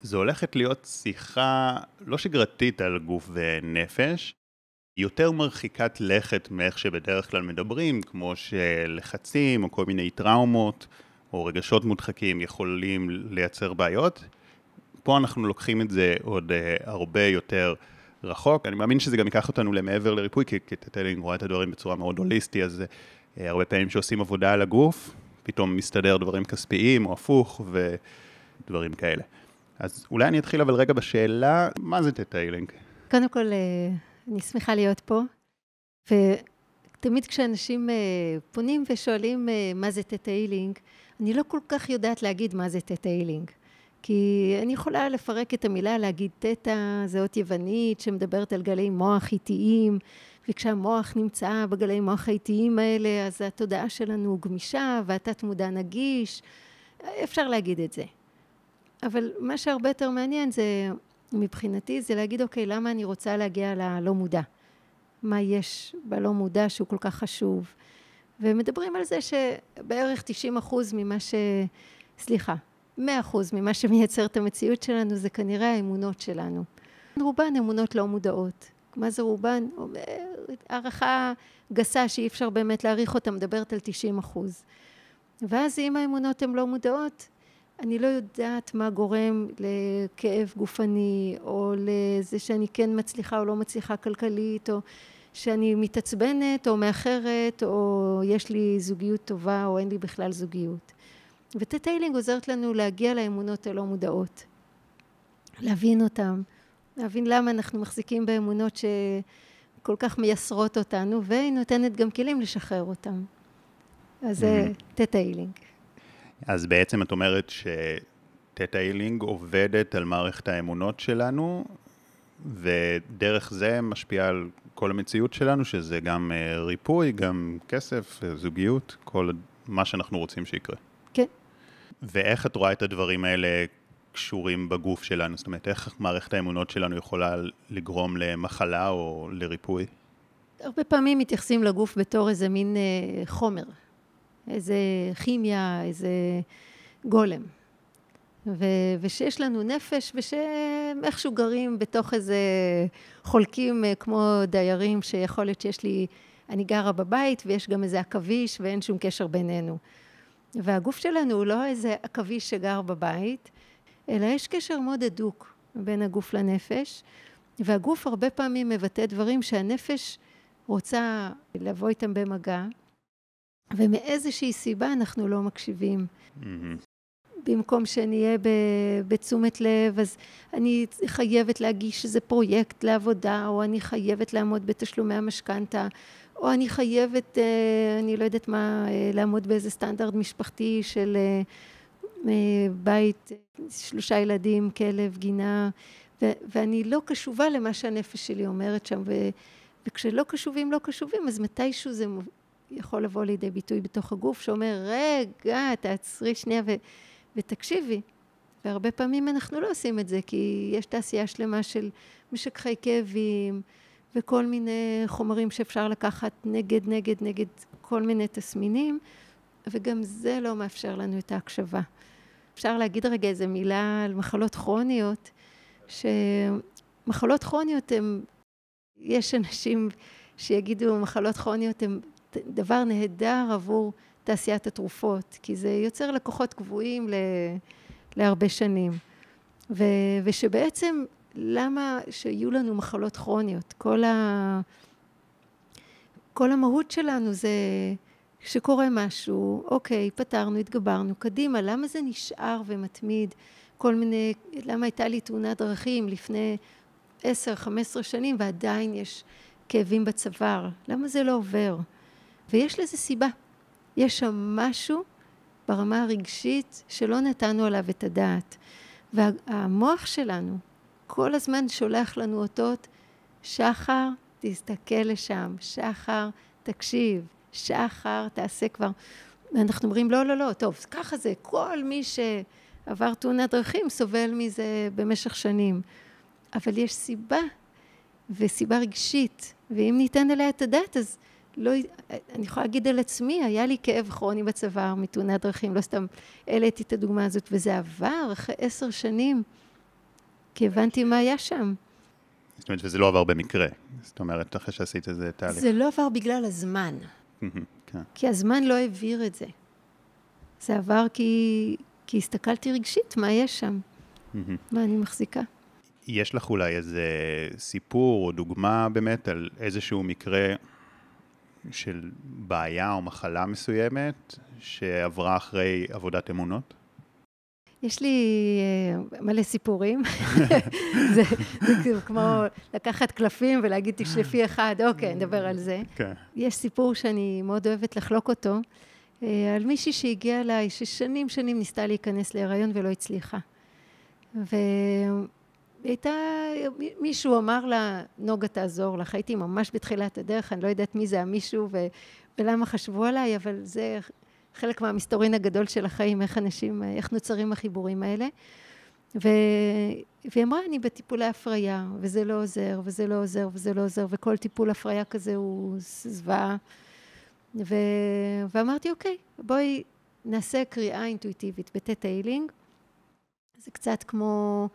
זו הולכת להיות שיחה לא שגרתית על גוף ונפש, יותר מרחיקת לכת מאיך שבדרך כלל מדברים, כמו שלחצים או כל מיני טראומות או רגשות מודחקים יכולים לייצר בעיות. פה אנחנו לוקחים את זה עוד אה, הרבה יותר רחוק. אני מאמין שזה גם ייקח אותנו למעבר לריפוי, כי תטא הילינג רואה את הדברים בצורה מאוד הוליסטי, אז אה, הרבה פעמים שעושים עבודה על הגוף, פתאום מסתדר דברים כספיים או הפוך ודברים כאלה. אז אולי אני אתחיל אבל רגע בשאלה, מה זה Theta Healing? קודם כל, אה, אני שמחה להיות פה, ותמיד כשאנשים פונים ושואלים מה זה Theta Healing, אני לא כל כך יודעת להגיד מה זה Theta Healing. כי אני יכולה לפרק את המילה, להגיד תטא, זה אות יוונית שמדברת על גלי מוח איטיים, וכשהמוח נמצא בגלי מוח האיטיים האלה, אז התודעה שלנו גמישה והתת מודע נגיש, אפשר להגיד את זה. אבל מה שהרבה יותר מעניין זה, מבחינתי, זה להגיד, אוקיי, למה אני רוצה להגיע ללא מודע? מה יש בלא מודע שהוא כל כך חשוב? ומדברים על זה שבערך 90 אחוז ממה ש... סליחה, מאה אחוז ממה שמייצר את המציאות שלנו זה כנראה האמונות שלנו. רובן אמונות לא מודעות. מה זה רובן? הערכה גסה שאי אפשר באמת להעריך אותה, מדברת על 90 אחוז. ואז אם האמונות הן לא מודעות, אני לא יודעת מה גורם לכאב גופני, או לזה שאני כן מצליחה או לא מצליחה כלכלית, או שאני מתעצבנת או מאחרת, או יש לי זוגיות טובה או אין לי בכלל זוגיות. וטטיילינג עוזרת לנו להגיע לאמונות הלא מודעות, להבין אותן, להבין למה אנחנו מחזיקים באמונות שכל כך מייסרות אותנו, והיא נותנת גם כלים לשחרר אותן. אז זה Theta Healing. אז בעצם את אומרת ש Theta Healing עובדת על מערכת האמונות שלנו, ודרך זה משפיעה על כל המציאות שלנו, שזה גם אה, ריפוי, גם כסף, זוגיות, כל מה שאנחנו רוצים שיקרה. כן. ואיך את רואה את הדברים האלה קשורים בגוף שלנו? זאת אומרת, איך מערכת האמונות שלנו יכולה לגרום למחלה או לריפוי? הרבה פעמים מתייחסים לגוף בתור איזה מין אה, חומר, איזה כימיה, איזה גולם. ו- ושיש לנו נפש, ושאיכשהו גרים בתוך איזה חולקים אה, כמו דיירים, שיכול להיות שיש לי, אני גרה בבית ויש גם איזה עכביש ואין שום קשר בינינו. והגוף שלנו הוא לא איזה עכביש שגר בבית, אלא יש קשר מאוד הדוק בין הגוף לנפש, והגוף הרבה פעמים מבטא דברים שהנפש רוצה לבוא איתם במגע, ומאיזושהי סיבה אנחנו לא מקשיבים. Mm-hmm. במקום שנהיה בתשומת לב, אז אני חייבת להגיש איזה פרויקט לעבודה, או אני חייבת לעמוד בתשלומי המשכנתה, או אני חייבת, אה, אני לא יודעת מה, אה, לעמוד באיזה סטנדרט משפחתי של אה, בית, שלושה ילדים, כלב, גינה, ו- ואני לא קשובה למה שהנפש שלי אומרת שם, ו- וכשלא קשובים, לא קשובים, אז מתישהו זה יכול לבוא לידי ביטוי בתוך הגוף, שאומר, רגע, תעצרי שנייה ו... ותקשיבי. והרבה פעמים אנחנו לא עושים את זה, כי יש תעשייה שלמה של משככי כאבים וכל מיני חומרים שאפשר לקחת נגד, נגד, נגד כל מיני תסמינים, וגם זה לא מאפשר לנו את ההקשבה. אפשר להגיד רגע איזה מילה על מחלות כרוניות, שמחלות כרוניות הן, יש אנשים שיגידו מחלות כרוניות הן דבר נהדר עבור תעשיית התרופות, כי זה יוצר לקוחות קבועים ל, להרבה שנים. ו, ושבעצם, למה שיהיו לנו מחלות כרוניות? כל, ה, כל המהות שלנו זה שקורה משהו, אוקיי, פתרנו, התגברנו, קדימה, למה זה נשאר ומתמיד? כל מיני, למה הייתה לי תאונת דרכים לפני עשר, חמש עשרה שנים ועדיין יש כאבים בצוואר? למה זה לא עובר? ויש לזה סיבה. יש שם משהו ברמה הרגשית שלא נתנו עליו את הדעת. והמוח שלנו כל הזמן שולח לנו אותות, שחר, תסתכל לשם, שחר, תקשיב, שחר, תעשה כבר. ואנחנו אומרים, לא, לא, לא, טוב, ככה זה, כל מי שעבר תאונת דרכים סובל מזה במשך שנים. אבל יש סיבה, וסיבה רגשית, ואם ניתן עליה את הדעת, אז לא, אני יכולה להגיד על עצמי, היה לי כאב כרוני בצוואר מתאונת דרכים, לא סתם העליתי את הדוגמה הזאת, וזה עבר אחרי עשר שנים כי הבנתי מה היה שם. זאת אומרת, וזה לא עבר במקרה. זאת אומרת, אחרי שעשית איזה תהליך. זה לא עבר בגלל הזמן. כן. כי הזמן לא העביר את זה. זה עבר כי, כי הסתכלתי רגשית מה יש שם, מה אני מחזיקה. יש לך אולי איזה סיפור או דוגמה באמת על איזשהו מקרה של בעיה או מחלה מסוימת שעברה אחרי עבודת אמונות? יש לי uh, מלא סיפורים. זה, זה כאילו כמו לקחת קלפים ולהגיד תשלפי אחד, אוקיי, נדבר על זה. כן. יש סיפור שאני מאוד אוהבת לחלוק אותו, uh, על מישהי שהגיעה אליי, ששנים שנים ניסתה להיכנס להיריון ולא הצליחה. והייתה, מישהו אמר לה, נוגה תעזור לך, הייתי ממש בתחילת הדרך, אני לא יודעת מי זה המישהו ו, ולמה חשבו עליי, אבל זה חלק מהמסתורין הגדול של החיים, איך אנשים, איך נוצרים החיבורים האלה. ו... והיא אמרה, אני בטיפולי הפריה, וזה לא עוזר, וזה לא עוזר, וזה לא עוזר, וכל טיפול הפריה כזה הוא זוועה. ו... ואמרתי, אוקיי, בואי נעשה קריאה אינטואיטיבית בטטה הילינג. זה קצת כמו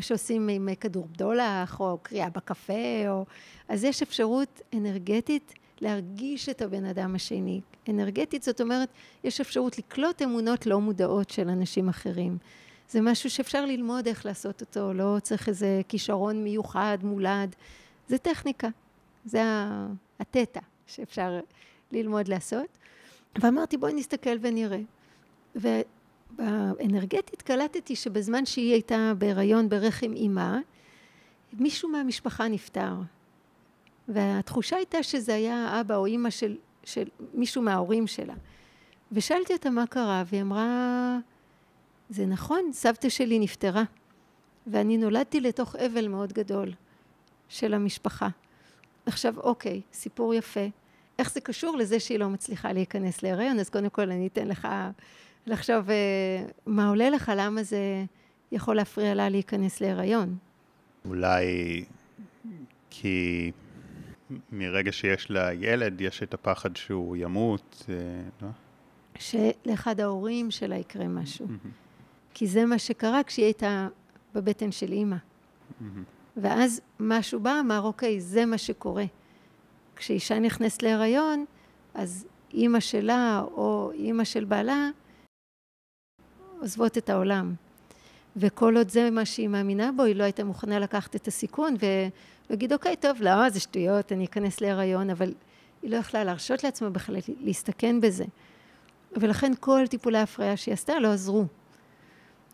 שעושים עם כדור בדולח, או קריאה בקפה, או... אז יש אפשרות אנרגטית להרגיש את הבן אדם השני. אנרגטית זאת אומרת, יש אפשרות לקלוט אמונות לא מודעות של אנשים אחרים. זה משהו שאפשר ללמוד איך לעשות אותו, לא צריך איזה כישרון מיוחד, מולד. זה טכניקה, זה התטא שאפשר ללמוד לעשות. ואמרתי, בואי נסתכל ונראה. ובאנרגטית קלטתי שבזמן שהיא הייתה בהיריון ברחם אימה, מישהו מהמשפחה נפטר. והתחושה הייתה שזה היה אבא או אימא של, של מישהו מההורים שלה. ושאלתי אותה מה קרה, והיא אמרה, זה נכון, סבתא שלי נפטרה, ואני נולדתי לתוך אבל מאוד גדול של המשפחה. עכשיו, אוקיי, סיפור יפה. איך זה קשור לזה שהיא לא מצליחה להיכנס להיריון? אז קודם כל אני אתן לך לחשוב אה, מה עולה לך, למה זה יכול להפריע לה להיכנס להיריון. אולי כי מרגע שיש לה ילד, יש את הפחד שהוא ימות, אה, לא? שלאחד ההורים שלה יקרה משהו. כי זה מה שקרה כשהיא הייתה בבטן של אימא. ואז משהו בא, אמר, אוקיי, זה מה שקורה. כשאישה נכנסת להיריון, אז אימא שלה או אימא של בעלה עוזבות את העולם. וכל עוד זה מה שהיא מאמינה בו, היא לא הייתה מוכנה לקחת את הסיכון ולהגיד, אוקיי, טוב, לא, זה שטויות, אני אכנס להיריון, אבל היא לא יכלה להרשות לעצמה בכלל להסתכן בזה. ולכן כל טיפולי ההפריה שהיא עשתה לא עזרו.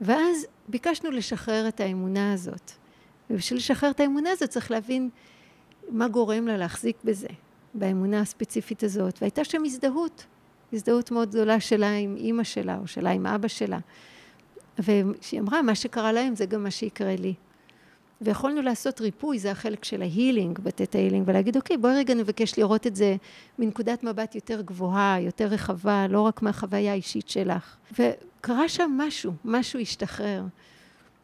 ואז ביקשנו לשחרר את האמונה הזאת. ובשביל לשחרר את האמונה הזאת צריך להבין מה גורם לה להחזיק בזה, באמונה הספציפית הזאת. והייתה שם הזדהות, הזדהות מאוד גדולה שלה עם אימא שלה, או שלה עם אבא שלה. וכשהיא אמרה, מה שקרה להם זה גם מה שיקרה לי. ויכולנו לעשות ריפוי, זה החלק של ההילינג, בתת ההילינג, ולהגיד, אוקיי, בואי רגע נבקש לראות את זה מנקודת מבט יותר גבוהה, יותר רחבה, לא רק מהחוויה האישית שלך. וקרה שם משהו, משהו השתחרר.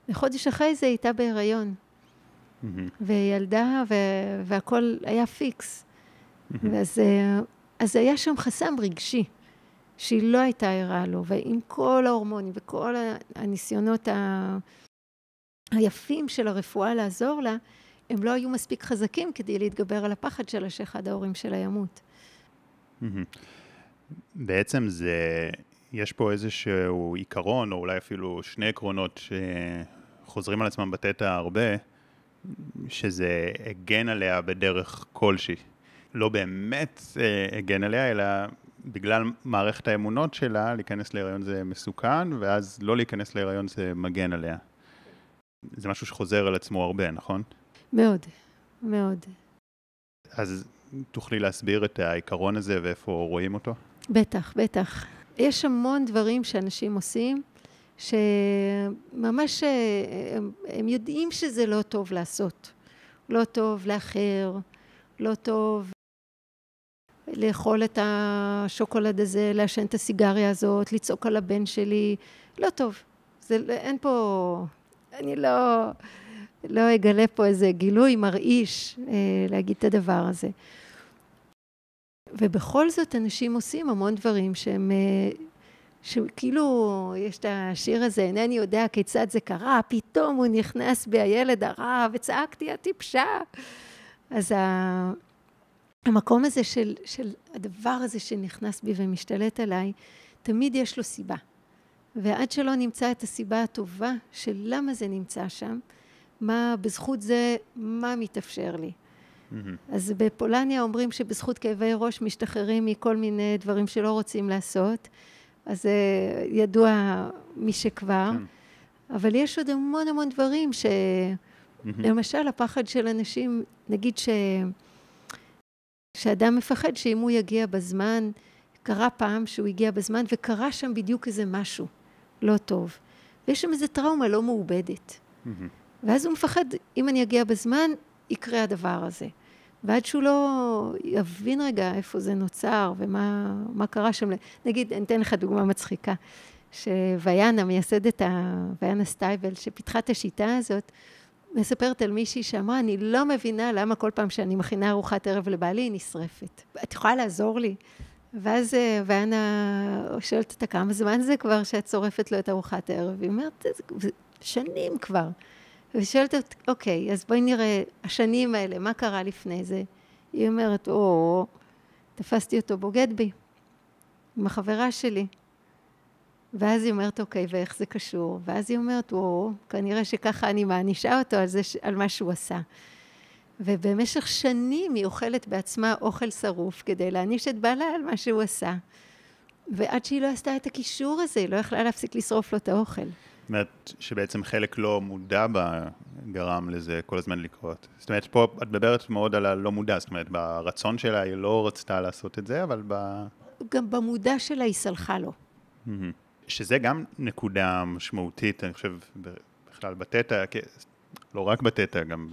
וחודש אחרי זה הייתה בהיריון. Mm-hmm. וילדה, ו- והכל היה פיקס. Mm-hmm. ואז אז היה שם חסם רגשי. שהיא לא הייתה ערה לו, ועם כל ההורמונים וכל הניסיונות ה... היפים של הרפואה לעזור לה, הם לא היו מספיק חזקים כדי להתגבר על הפחד שלה שאחד ההורים שלה ימות. בעצם זה, יש פה איזשהו עיקרון, או אולי אפילו שני עקרונות שחוזרים על עצמם בתתא הרבה, שזה הגן עליה בדרך כלשהי. לא באמת אה, הגן עליה, אלא בגלל מערכת האמונות שלה, להיכנס להיריון זה מסוכן, ואז לא להיכנס להיריון זה מגן עליה. זה משהו שחוזר על עצמו הרבה, נכון? מאוד, מאוד. אז תוכלי להסביר את העיקרון הזה ואיפה רואים אותו? בטח, בטח. יש המון דברים שאנשים עושים, שממש הם, הם יודעים שזה לא טוב לעשות. לא טוב לאחר, לא טוב לאכול את השוקולד הזה, לעשן את הסיגריה הזאת, לצעוק על הבן שלי, לא טוב. זה, אין פה, אני לא, לא אגלה פה איזה גילוי מרעיש אה, להגיד את הדבר הזה. ובכל זאת אנשים עושים המון דברים שהם, אה, שכאילו, יש את השיר הזה, אינני יודע כיצד זה קרה, פתאום הוא נכנס בי הילד הרע, וצעקתי, הטיפשה. אז ה... המקום הזה של, של הדבר הזה שנכנס בי ומשתלט עליי, תמיד יש לו סיבה. ועד שלא נמצא את הסיבה הטובה של למה זה נמצא שם, מה בזכות זה, מה מתאפשר לי. Mm-hmm. אז בפולניה אומרים שבזכות כאבי ראש משתחררים מכל מיני דברים שלא רוצים לעשות, אז זה ידוע מי שכבר, כן. אבל יש עוד המון המון דברים ש... Mm-hmm. למשל, הפחד של אנשים, נגיד ש... שאדם מפחד שאם הוא יגיע בזמן, קרה פעם שהוא הגיע בזמן וקרה שם בדיוק איזה משהו לא טוב. ויש שם איזה טראומה לא מעובדת. Mm-hmm. ואז הוא מפחד, אם אני אגיע בזמן, יקרה הדבר הזה. ועד שהוא לא יבין רגע איפה זה נוצר ומה קרה שם. נגיד, אני אתן לך דוגמה מצחיקה, שוויאנה, מייסדת ה... ויאנה סטייבל, שפיתחה את השיטה הזאת, מספרת על מישהי שאמרה, אני לא מבינה למה כל פעם שאני מכינה ארוחת ערב לבעלי, היא נשרפת. את יכולה לעזור לי? ואז אה, ואנה שואלת אותה, כמה זמן זה כבר שאת שורפת לו את ארוחת הערב? היא אומרת, שנים כבר. ושואלת אותי, אוקיי, אז בואי נראה, השנים האלה, מה קרה לפני זה? היא אומרת, או, תפסתי אותו בוגד בי, עם החברה שלי. ואז היא אומרת, אוקיי, ואיך זה קשור? ואז היא אומרת, או, כנראה שככה אני מענישה אותו על, זה, על מה שהוא עשה. ובמשך שנים היא אוכלת בעצמה אוכל שרוף כדי להעניש את בעלה על מה שהוא עשה. ועד שהיא לא עשתה את הקישור הזה, היא לא יכלה להפסיק לשרוף לו את האוכל. זאת אומרת, שבעצם חלק לא מודע בה גרם לזה כל הזמן לקרות. זאת אומרת, פה את מדברת מאוד על הלא מודע, זאת אומרת, ברצון שלה היא לא רצתה לעשות את זה, אבל ב... גם במודע שלה היא סלחה לו. שזה גם נקודה משמעותית, אני חושב, בכלל בתטא, לא רק בתטא, גם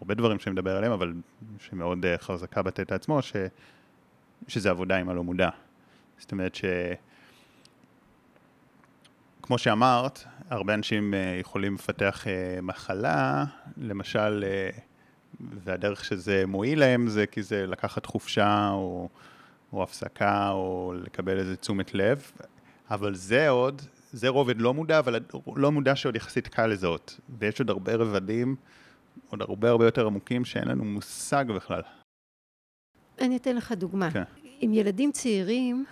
הרבה דברים שאני מדבר עליהם, אבל שמאוד אה, חזקה בתטא עצמו, ש, שזה עבודה עם הלא מודע. זאת אומרת ש... כמו שאמרת, הרבה אנשים אה, יכולים לפתח אה, מחלה, למשל, והדרך שזה מועיל להם זה כי זה לקחת חופשה או, או הפסקה או לקבל איזה תשומת לב, אבל זה עוד, זה רובד לא מודע, אבל לא מודע שעוד יחסית קל לזהות, ויש עוד הרבה רבדים עוד הרבה הרבה יותר עמוקים שאין לנו מושג בכלל. אני אתן לך דוגמה. כן. עם ילדים צעירים,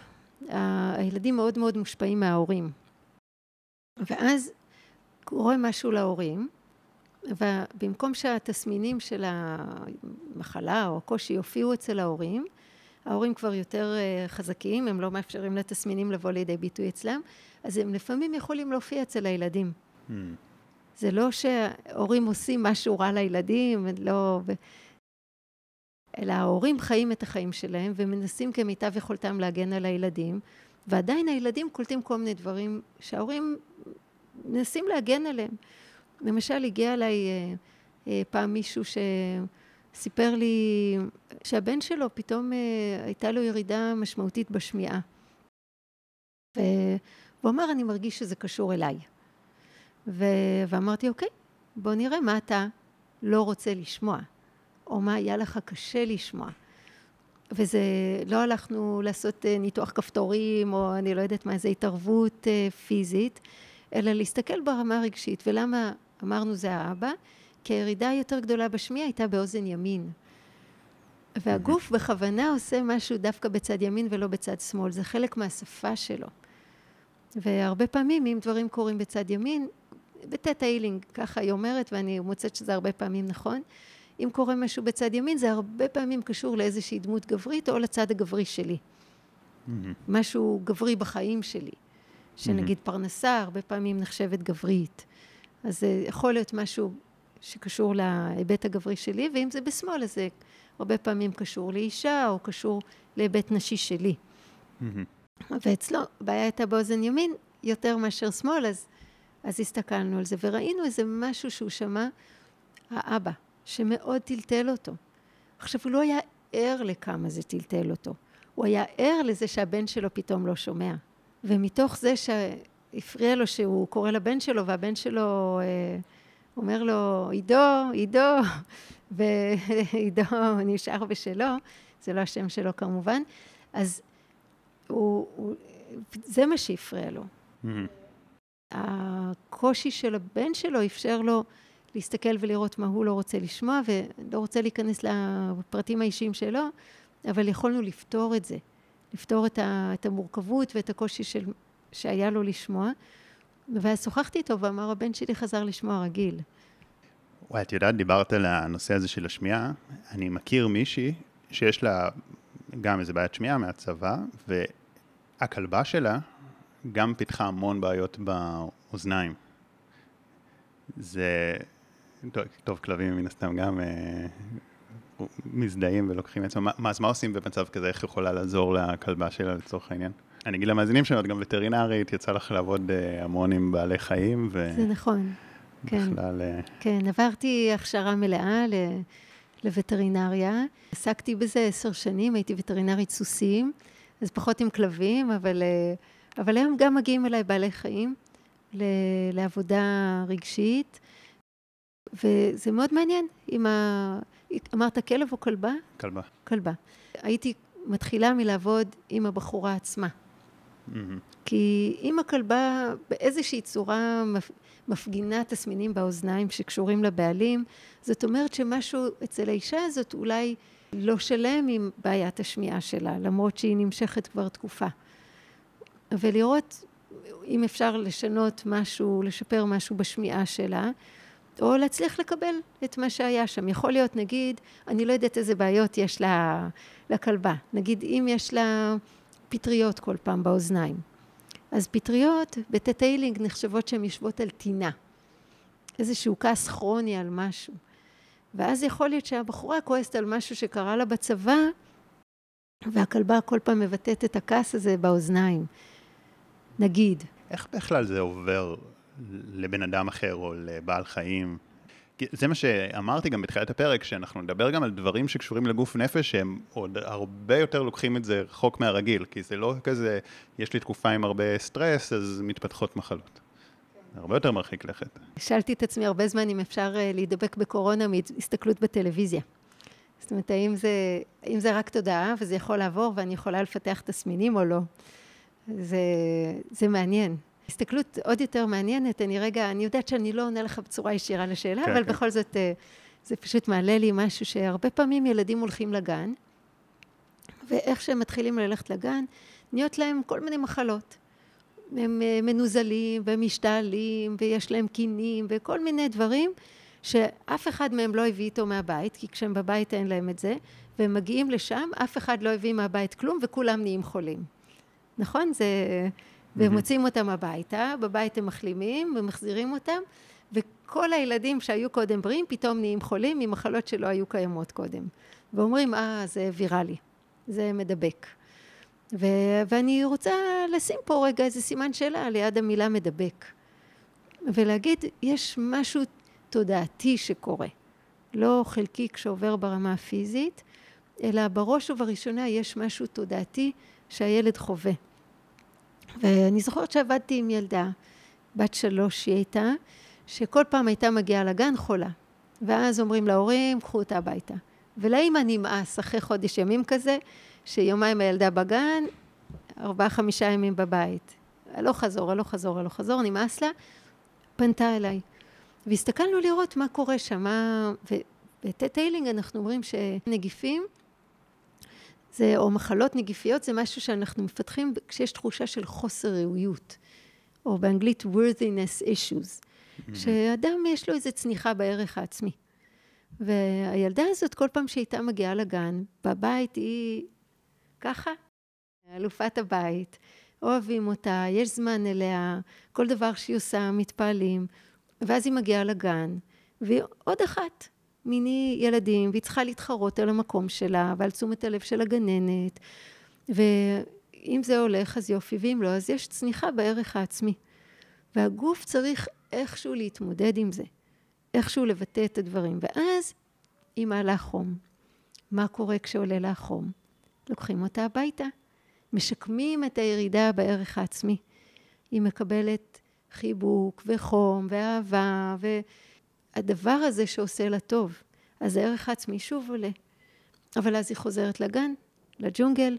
הילדים מאוד מאוד מושפעים מההורים. ואז קורה משהו להורים, ובמקום שהתסמינים של המחלה או הקושי יופיעו אצל ההורים, ההורים כבר יותר אה, חזקים, הם לא מאפשרים לתסמינים לבוא לידי ביטוי אצלם, אז הם לפעמים יכולים להופיע אצל הילדים. Hmm. זה לא שהורים עושים משהו רע לילדים, לא... אלא ההורים חיים את החיים שלהם ומנסים כמיטב יכולתם להגן על הילדים, ועדיין הילדים קולטים כל מיני דברים שההורים מנסים להגן עליהם. למשל, הגיע אליי אה, אה, פעם מישהו שסיפר לי שהבן שלו פתאום אה, הייתה לו ירידה משמעותית בשמיעה. והוא אמר, אני מרגיש שזה קשור אליי. ו... ואמרתי, אוקיי, בוא נראה מה אתה לא רוצה לשמוע, או מה היה לך קשה לשמוע. וזה, לא הלכנו לעשות אה, ניתוח כפתורים, או אני לא יודעת מה, איזה התערבות אה, פיזית, אלא להסתכל ברמה הרגשית. ולמה אמרנו זה האבא? כי הירידה היותר גדולה בשמיעה הייתה באוזן ימין. והגוף בכוונה עושה משהו דווקא בצד ימין ולא בצד שמאל, זה חלק מהשפה שלו. והרבה פעמים, אם דברים קורים בצד ימין, בתטא הילינג, ככה היא אומרת, ואני מוצאת שזה הרבה פעמים נכון. אם קורה משהו בצד ימין, זה הרבה פעמים קשור לאיזושהי דמות גברית או לצד הגברי שלי. Mm-hmm. משהו גברי בחיים שלי. שנגיד mm-hmm. פרנסה, הרבה פעמים נחשבת גברית. אז זה יכול להיות משהו שקשור להיבט הגברי שלי, ואם זה בשמאל, אז זה הרבה פעמים קשור לאישה, או קשור להיבט נשי שלי. Mm-hmm. ואצלו, הבעיה הייתה באוזן ימין יותר מאשר שמאל, אז אז הסתכלנו על זה וראינו איזה משהו שהוא שמע, האבא, שמאוד טלטל אותו. עכשיו, הוא לא היה ער לכמה זה טלטל אותו. הוא היה ער לזה שהבן שלו פתאום לא שומע. ומתוך זה שהפריע לו שהוא קורא לבן שלו, והבן שלו אה, אומר לו, עידו, עידו, ועידו נשאר בשלו, זה לא השם שלו כמובן, אז הוא, הוא זה מה שהפריע לו. Mm-hmm. הקושי של הבן שלו אפשר לו להסתכל ולראות מה הוא לא רוצה לשמוע, ולא רוצה להיכנס לפרטים האישיים שלו, אבל יכולנו לפתור את זה, לפתור את, ה, את המורכבות ואת הקושי של, שהיה לו לשמוע. ואז שוחחתי איתו ואמר, הבן שלי חזר לשמוע רגיל. וואי, את יודעת, דיברת על הנושא הזה של השמיעה. אני מכיר מישהי שיש לה גם איזה בעיית שמיעה מהצבא, והכלבה שלה גם פיתחה המון בעיות באוזניים. זה... טוב, טוב כלבים מן הסתם גם אה, מזדהים ולוקחים עצמם. מה, אז מה עושים במצב כזה? איך יכולה לעזור לכלבה שלה לצורך העניין? אני אגיד למאזינים שלנו, את גם וטרינרית, יצא לך לעבוד אה, המון עם בעלי חיים. ו... זה נכון. כן. בכלל... אה, כן, עברתי הכשרה מלאה ל... לווטרינריה. עסקתי בזה עשר שנים, הייתי וטרינרית סוסים, אז פחות עם כלבים, אבל, אה, אבל היום גם מגיעים אליי בעלי חיים לעבודה רגשית, וזה מאוד מעניין. עם ה... אמרת כלב או כלבה? כלבה. כלבה. הייתי מתחילה מלעבוד עם הבחורה עצמה. Mm-hmm. כי אם הכלבה באיזושהי צורה מפגינה תסמינים באוזניים שקשורים לבעלים, זאת אומרת שמשהו אצל האישה הזאת אולי לא שלם עם בעיית השמיעה שלה, למרות שהיא נמשכת כבר תקופה. ולראות אם אפשר לשנות משהו, לשפר משהו בשמיעה שלה, או להצליח לקבל את מה שהיה שם. יכול להיות, נגיד, אני לא יודעת איזה בעיות יש לה, לכלבה. נגיד, אם יש לה פטריות כל פעם באוזניים. אז פטריות בטטיילינג נחשבות שהן יושבות על טינה. איזשהו כעס כרוני על משהו. ואז יכול להיות שהבחורה כועסת על משהו שקרה לה בצבא, והכלבה כל פעם מבטאת את הכעס הזה באוזניים. נגיד. איך בכלל זה עובר לבן אדם אחר או לבעל חיים? זה מה שאמרתי גם בתחילת הפרק, שאנחנו נדבר גם על דברים שקשורים לגוף נפש, שהם עוד הרבה יותר לוקחים את זה רחוק מהרגיל, כי זה לא כזה, יש לי תקופה עם הרבה סטרס, אז מתפתחות מחלות. זה הרבה יותר מרחיק לכת. שאלתי את עצמי הרבה זמן אם אפשר אה, להידבק בקורונה מהסתכלות בטלוויזיה. זאת אומרת, האם זה, האם זה רק תודעה וזה יכול לעבור ואני יכולה לפתח תסמינים או לא? זה, זה מעניין. הסתכלות עוד יותר מעניינת, אני רגע, אני יודעת שאני לא עונה לך בצורה ישירה לשאלה, כן, אבל כן. בכל זאת אה, זה פשוט מעלה לי משהו שהרבה פעמים ילדים הולכים לגן, ואיך שהם מתחילים ללכת לגן, נהיות להם כל מיני מחלות. הם אה, מנוזלים ומשתעלים ויש להם קינים וכל מיני דברים שאף אחד מהם לא הביא איתו מהבית, כי כשהם בבית אין להם את זה, והם מגיעים לשם, אף אחד לא הביא מהבית כלום וכולם נהיים חולים. נכון? זה... ומוצאים אותם הביתה, בבית הם מחלימים ומחזירים אותם, וכל הילדים שהיו קודם בריאים פתאום נהיים חולים ממחלות שלא היו קיימות קודם. ואומרים, אה, זה ויראלי, זה מדבק. ו- ואני רוצה לשים פה רגע איזה סימן שאלה ליד המילה מדבק. ולהגיד, יש משהו תודעתי שקורה. לא חלקיק שעובר ברמה הפיזית, אלא בראש ובראשונה יש משהו תודעתי שהילד חווה. ואני זוכרת שעבדתי עם ילדה, בת שלוש היא הייתה, שכל פעם הייתה מגיעה לגן חולה. ואז אומרים להורים, קחו אותה הביתה. ולאמא נמאס אחרי חודש ימים כזה, שיומיים הילדה בגן, ארבעה חמישה ימים בבית. הלוך חזור, הלוך חזור, הלוך חזור, נמאס לה, פנתה אליי. והסתכלנו לראות מה קורה שם, מה... ובטטיילינג אנחנו אומרים שנגיפים זה, או מחלות נגיפיות זה משהו שאנחנו מפתחים כשיש תחושה של חוסר ראויות, או באנגלית worthiness issues, mm-hmm. שאדם יש לו איזו צניחה בערך העצמי. והילדה הזאת, כל פעם שהייתה מגיעה לגן, בבית היא ככה, אלופת הבית, אוהבים אותה, יש זמן אליה, כל דבר שהיא עושה מתפעלים, ואז היא מגיעה לגן, והיא עוד אחת, מיני ילדים, והיא צריכה להתחרות על המקום שלה ועל תשומת הלב של הגננת. ואם זה הולך, אז יופי, ואם לא, אז יש צניחה בערך העצמי. והגוף צריך איכשהו להתמודד עם זה, איכשהו לבטא את הדברים. ואז היא מעלה חום. מה קורה כשעולה לה חום? לוקחים אותה הביתה, משקמים את הירידה בערך העצמי. היא מקבלת חיבוק וחום ואהבה ו... הדבר הזה שעושה לה טוב. אז הערך העצמי שוב עולה. אבל אז היא חוזרת לגן, לג'ונגל,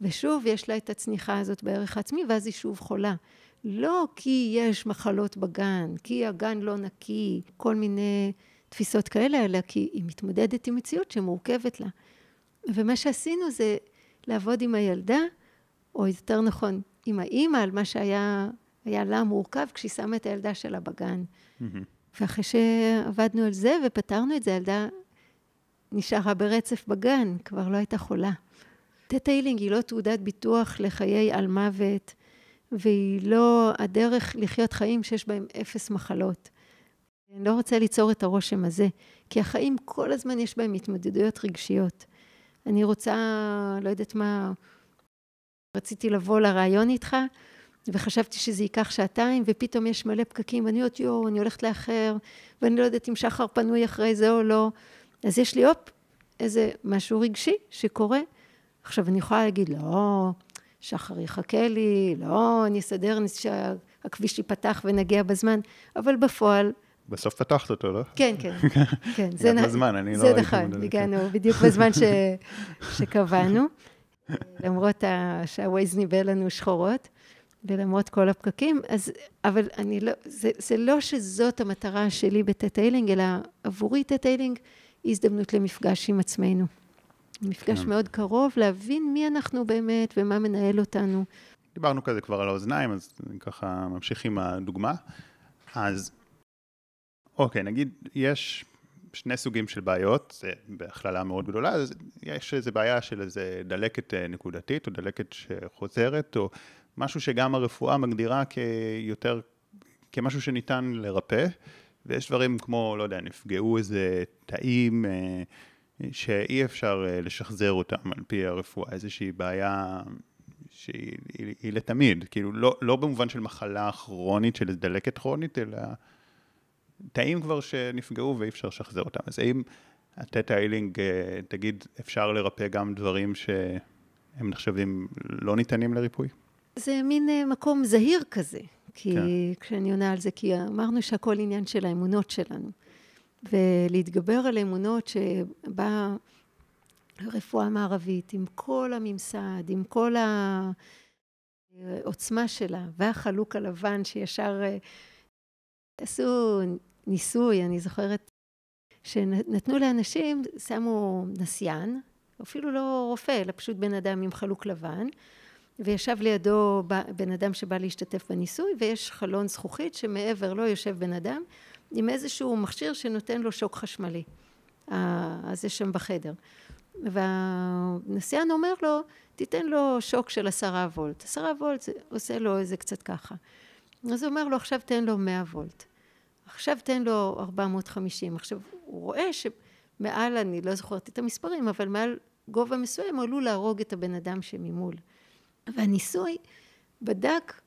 ושוב יש לה את הצניחה הזאת בערך העצמי, ואז היא שוב חולה. לא כי יש מחלות בגן, כי הגן לא נקי, כל מיני תפיסות כאלה, אלא כי היא מתמודדת עם מציאות שמורכבת לה. ומה שעשינו זה לעבוד עם הילדה, או יותר נכון, עם האימא, על מה שהיה לה מורכב כשהיא שמה את הילדה שלה בגן. Mm-hmm. ואחרי שעבדנו על זה ופתרנו את זה, הילדה נשארה ברצף בגן, כבר לא הייתה חולה. תטא היא לא תעודת ביטוח לחיי על מוות, והיא לא הדרך לחיות חיים שיש בהם אפס מחלות. אני לא רוצה ליצור את הרושם הזה, כי החיים כל הזמן יש בהם התמודדויות רגשיות. אני רוצה, לא יודעת מה, רציתי לבוא לראיון איתך, וחשבתי שזה ייקח שעתיים, ופתאום יש מלא פקקים, ואני אומרת, יואו, אני הולכת לאחר, ואני לא יודעת אם שחר פנוי אחרי זה או לא. אז יש לי, הופ, איזה משהו רגשי שקורה. עכשיו, אני יכולה להגיד, לא, שחר יחכה לי, לא, אני אסדר שהכביש ייפתח ונגיע בזמן, אבל בפועל... בסוף פתחת אותו, לא? כן, כן, כן. זה בזמן, אני לא... זה נכון, הגענו בדיוק בזמן ש... שקבענו, למרות שהווייז ניבא לנו שחורות. ולמרות כל הפקקים, אז, אבל אני לא, זה, זה לא שזאת המטרה שלי ב Theta Healing, אלא עבורי Theta Healing היא הזדמנות למפגש עם עצמנו. מפגש כן. מאוד קרוב, להבין מי אנחנו באמת ומה מנהל אותנו. דיברנו כזה כבר על האוזניים, אז ככה ממשיך עם הדוגמה. אז, אוקיי, נגיד יש שני סוגים של בעיות, זה בהכללה מאוד גדולה, אז יש איזו בעיה של איזה דלקת אה, נקודתית, או דלקת שחוזרת, או משהו שגם הרפואה מגדירה כיותר, כמשהו שניתן לרפא, ויש דברים כמו, לא יודע, נפגעו איזה תאים אה, שאי אפשר אה, לשחזר אותם על פי הרפואה, איזושהי בעיה שהיא היא, היא לתמיד, כאילו לא, לא במובן של מחלה כרונית, של דלקת כרונית, אלא תאים כבר שנפגעו ואי אפשר לשחזר אותם. אז האם התטא איילינג, אה, תגיד, אפשר לרפא גם דברים שהם נחשבים לא ניתנים לריפוי? זה מין אה, מקום זהיר כזה, כי כן. כשאני עונה על זה, כי אמרנו שהכל עניין של האמונות שלנו. ולהתגבר על אמונות שבאה רפואה מערבית, עם כל הממסד, עם כל העוצמה שלה, והחלוק הלבן שישר אה, עשו ניסוי, אני זוכרת, שנתנו לאנשים, שמו נסיין, אפילו לא רופא, אלא פשוט בן אדם עם חלוק לבן, וישב לידו בן אדם שבא להשתתף בניסוי, ויש חלון זכוכית שמעבר לו יושב בן אדם עם איזשהו מכשיר שנותן לו שוק חשמלי. אז זה שם בחדר. והנסיין אומר לו, תיתן לו שוק של עשרה וולט. עשרה וולט זה עושה לו איזה קצת ככה. אז הוא אומר לו, עכשיו תן לו מאה וולט. עכשיו תן לו ארבע מאות חמישים. עכשיו, הוא רואה שמעל, אני לא זוכרת את המספרים, אבל מעל גובה מסוים עלול להרוג את הבן אדם שממול. והניסוי בדק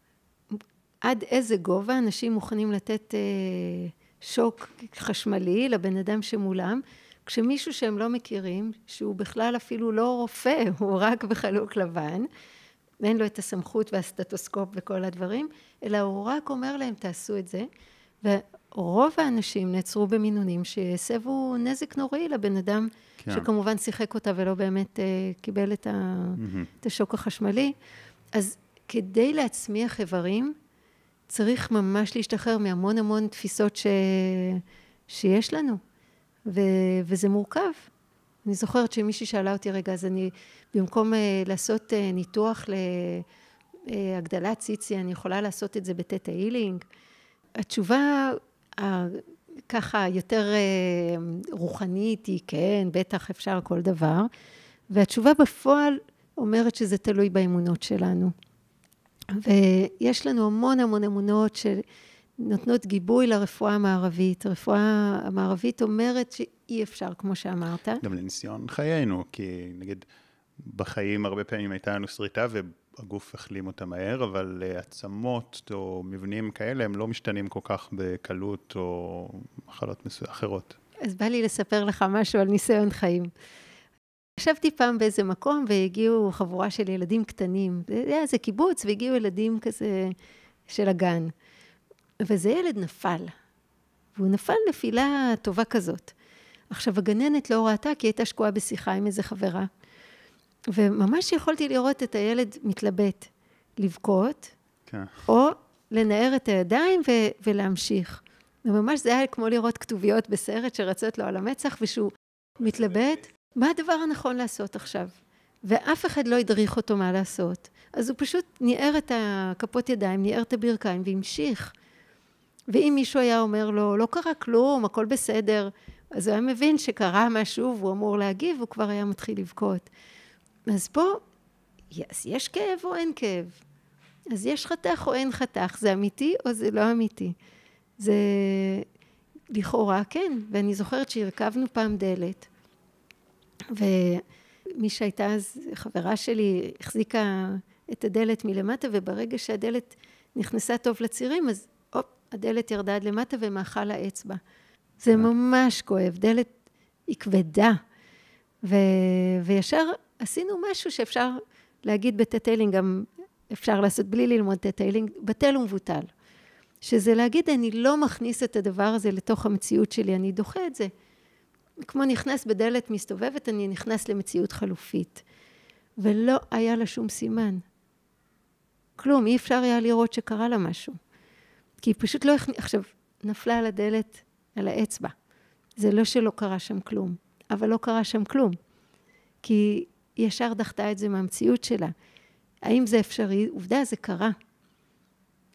עד איזה גובה אנשים מוכנים לתת אה, שוק חשמלי לבן אדם שמולם, כשמישהו שהם לא מכירים, שהוא בכלל אפילו לא רופא, הוא רק בחלוק לבן, ואין לו את הסמכות והסטטוסקופ וכל הדברים, אלא הוא רק אומר להם תעשו את זה, ורוב האנשים נעצרו במינונים שהסבו נזק נוראי לבן אדם, כן. שכמובן שיחק אותה ולא באמת uh, קיבל את, ה, mm-hmm. את השוק החשמלי. אז כדי להצמיח איברים, צריך ממש להשתחרר מהמון המון תפיסות ש... שיש לנו, ו... וזה מורכב. אני זוכרת שמישהי שאלה אותי, רגע, אז אני, במקום uh, לעשות uh, ניתוח להגדלת ציצי, אני יכולה לעשות את זה בטטה הילינג? התשובה ככה יותר uh, רוחנית היא, כן, בטח אפשר כל דבר, והתשובה בפועל אומרת שזה תלוי באמונות שלנו. ויש לנו המון המון אמונות שנותנות גיבוי לרפואה המערבית. הרפואה המערבית אומרת שאי אפשר, כמו שאמרת. גם לניסיון חיינו, כי נגיד בחיים הרבה פעמים הייתה לנו שריטה והגוף החלים אותה מהר, אבל עצמות או מבנים כאלה הם לא משתנים כל כך בקלות או מחלות מסוימות אחרות. אז בא לי לספר לך משהו על ניסיון חיים. ישבתי פעם באיזה מקום והגיעו חבורה של ילדים קטנים, זה היה איזה קיבוץ והגיעו ילדים כזה של הגן. וזה ילד נפל, והוא נפל נפילה טובה כזאת. עכשיו הגננת לא ראתה כי הייתה שקועה בשיחה עם איזה חברה. וממש יכולתי לראות את הילד מתלבט, לבכות, כן. או לנער את הידיים ו- ולהמשיך. וממש זה היה כמו לראות כתוביות בסרט שרצות לו על המצח, ושהוא מתלבט, מה הדבר הנכון לעשות עכשיו? ואף אחד לא הדריך אותו מה לעשות. אז הוא פשוט ניער את הכפות ידיים, ניער את הברכיים והמשיך. ואם מישהו היה אומר לו, לא קרה כלום, הכל בסדר, אז הוא היה מבין שקרה משהו והוא אמור להגיב, הוא כבר היה מתחיל לבכות. אז פה, אז יש כאב או אין כאב? אז יש חתך או אין חתך? זה אמיתי או זה לא אמיתי? זה לכאורה כן, ואני זוכרת שהרכבנו פעם דלת, ומי שהייתה אז חברה שלי החזיקה את הדלת מלמטה, וברגע שהדלת נכנסה טוב לצירים, אז הופ, הדלת ירדה עד למטה ומאכל האצבע. זה ממש כואב, דלת היא כבדה. ו... וישר עשינו משהו שאפשר להגיד בטטיילינג, גם אפשר לעשות בלי ללמוד Theta Healing, בטל ומבוטל. שזה להגיד, אני לא מכניס את הדבר הזה לתוך המציאות שלי, אני דוחה את זה. כמו נכנס בדלת מסתובבת, אני נכנס למציאות חלופית. ולא היה לה שום סימן. כלום, אי אפשר היה לראות שקרה לה משהו. כי היא פשוט לא הכניסה, עכשיו, נפלה על הדלת, על האצבע. זה לא שלא קרה שם כלום, אבל לא קרה שם כלום. כי היא ישר דחתה את זה מהמציאות שלה. האם זה אפשרי? עובדה, זה קרה.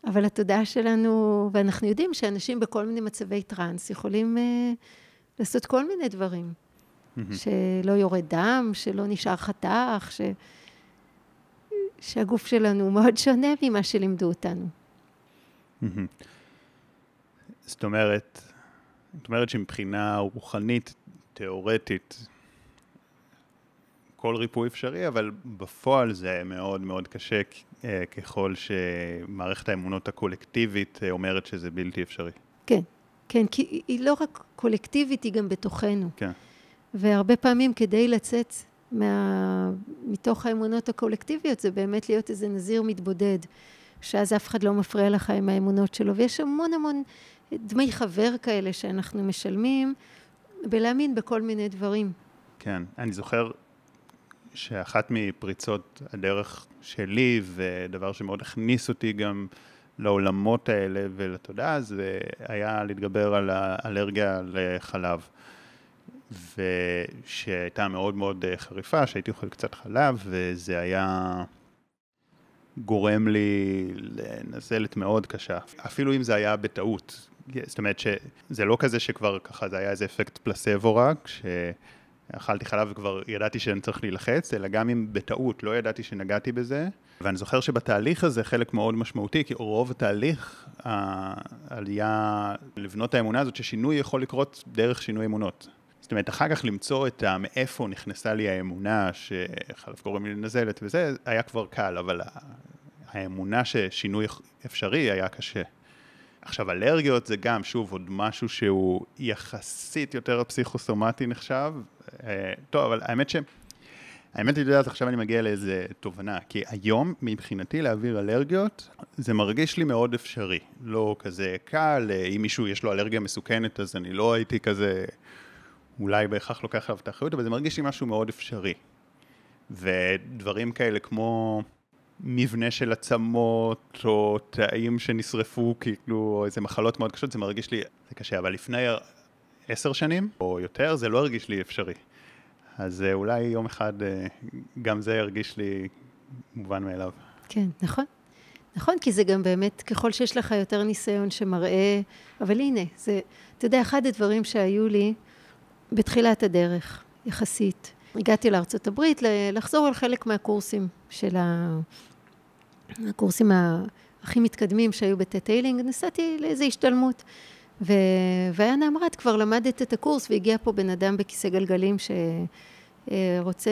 אבל התודעה שלנו, ואנחנו יודעים שאנשים בכל מיני מצבי טראנס יכולים uh, לעשות כל מיני דברים. שלא יורד דם, שלא נשאר חתך, ש... שהגוף שלנו מאוד שונה ממה שלימדו אותנו. זאת אומרת, זאת אומרת שמבחינה רוחנית, תיאורטית, כל ריפוי אפשרי, אבל בפועל זה מאוד מאוד קשה אה, ככל שמערכת האמונות הקולקטיבית אה, אומרת שזה בלתי אפשרי. כן, כן, כי היא לא רק קולקטיבית, היא גם בתוכנו. כן. והרבה פעמים כדי לצאת מה... מתוך האמונות הקולקטיביות, זה באמת להיות איזה נזיר מתבודד, שאז אף אחד לא מפריע לך עם האמונות שלו, ויש המון המון דמי חבר כאלה שאנחנו משלמים בלהאמין בכל מיני דברים. כן, אני זוכר שאחת מפריצות הדרך שלי, ודבר שמאוד הכניס אותי גם לעולמות האלה ולתודעה, זה היה להתגבר על האלרגיה לחלב. ושהייתה מאוד מאוד חריפה, שהייתי אוכל קצת חלב, וזה היה גורם לי לנזלת מאוד קשה, אפילו אם זה היה בטעות. זאת אומרת שזה לא כזה שכבר ככה, זה היה איזה אפקט פלסבו רק, שאכלתי חלב וכבר ידעתי שאני צריך להילחץ, אלא גם אם בטעות לא ידעתי שנגעתי בזה. ואני זוכר שבתהליך הזה חלק מאוד משמעותי, כי רוב התהליך, העלייה לבנות האמונה הזאת, ששינוי יכול לקרות דרך שינוי אמונות. זאת אומרת, אחר כך למצוא את מאיפה נכנסה לי האמונה שחלב קוראים לי לנזלת וזה, היה כבר קל, אבל האמונה ששינוי אפשרי היה קשה. עכשיו, אלרגיות זה גם, שוב, עוד משהו שהוא יחסית יותר פסיכוסומטי נחשב. אה, טוב, אבל האמת ש... האמת, היא יודעת, עכשיו אני מגיע לאיזה תובנה, כי היום, מבחינתי, להעביר אלרגיות, זה מרגיש לי מאוד אפשרי. לא כזה קל, אה, אם מישהו יש לו אלרגיה מסוכנת, אז אני לא הייתי כזה, אולי בהכרח לוקח עליו את האחריות, אבל זה מרגיש לי משהו מאוד אפשרי. ודברים כאלה כמו... מבנה של עצמות, או תאים שנשרפו, כאילו, או איזה מחלות מאוד קשות, זה מרגיש לי, זה קשה, אבל לפני עשר שנים, או יותר, זה לא הרגיש לי אפשרי. אז אה, אולי יום אחד אה, גם זה ירגיש לי מובן מאליו. כן, נכון. נכון, כי זה גם באמת, ככל שיש לך יותר ניסיון שמראה, אבל הנה, זה, אתה יודע, אחד הדברים שהיו לי בתחילת הדרך, יחסית, הגעתי לארצות הברית לחזור על חלק מהקורסים של ה... הקורסים הכי מתקדמים שהיו בטטיילינג, נסעתי לאיזו השתלמות. ו... ואנה אמרה, את כבר למדת את הקורס והגיע פה בן אדם בכיסא גלגלים שרוצה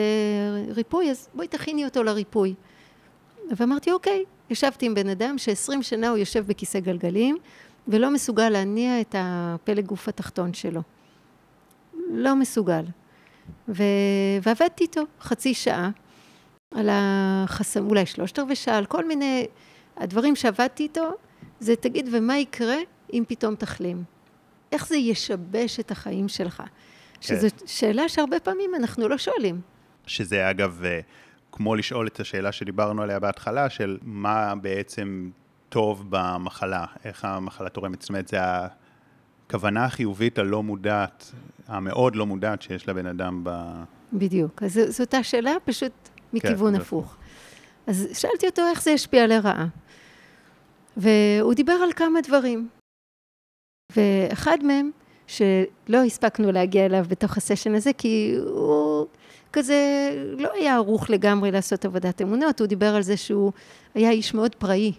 ריפוי, אז בואי תכיני אותו לריפוי. ואמרתי, אוקיי. ישבתי עם בן אדם שעשרים שנה הוא יושב בכיסא גלגלים ולא מסוגל להניע את הפלג גוף התחתון שלו. לא מסוגל. ו... ועבדתי איתו חצי שעה. על החסם, אולי שלושת רבעי שעה, על כל מיני, הדברים שעבדתי איתו, זה תגיד, ומה יקרה אם פתאום תחלים? איך זה ישבש את החיים שלך? כן. שזו שאלה שהרבה פעמים אנחנו לא שואלים. שזה אגב, אה, כמו לשאול את השאלה שדיברנו עליה בהתחלה, של מה בעצם טוב במחלה, איך המחלה תורמת, זאת אומרת, זה הכוונה החיובית הלא מודעת, המאוד לא מודעת שיש לבן אדם ב... בדיוק. אז זאת אותה שאלה, פשוט מכיוון כן, הפוך. אז שאלתי אותו איך זה ישפיע לרעה. והוא דיבר על כמה דברים. ואחד מהם, שלא הספקנו להגיע אליו בתוך הסשן הזה, כי הוא כזה לא היה ערוך לגמרי לעשות עבודת אמונות, הוא דיבר על זה שהוא היה איש מאוד פראי,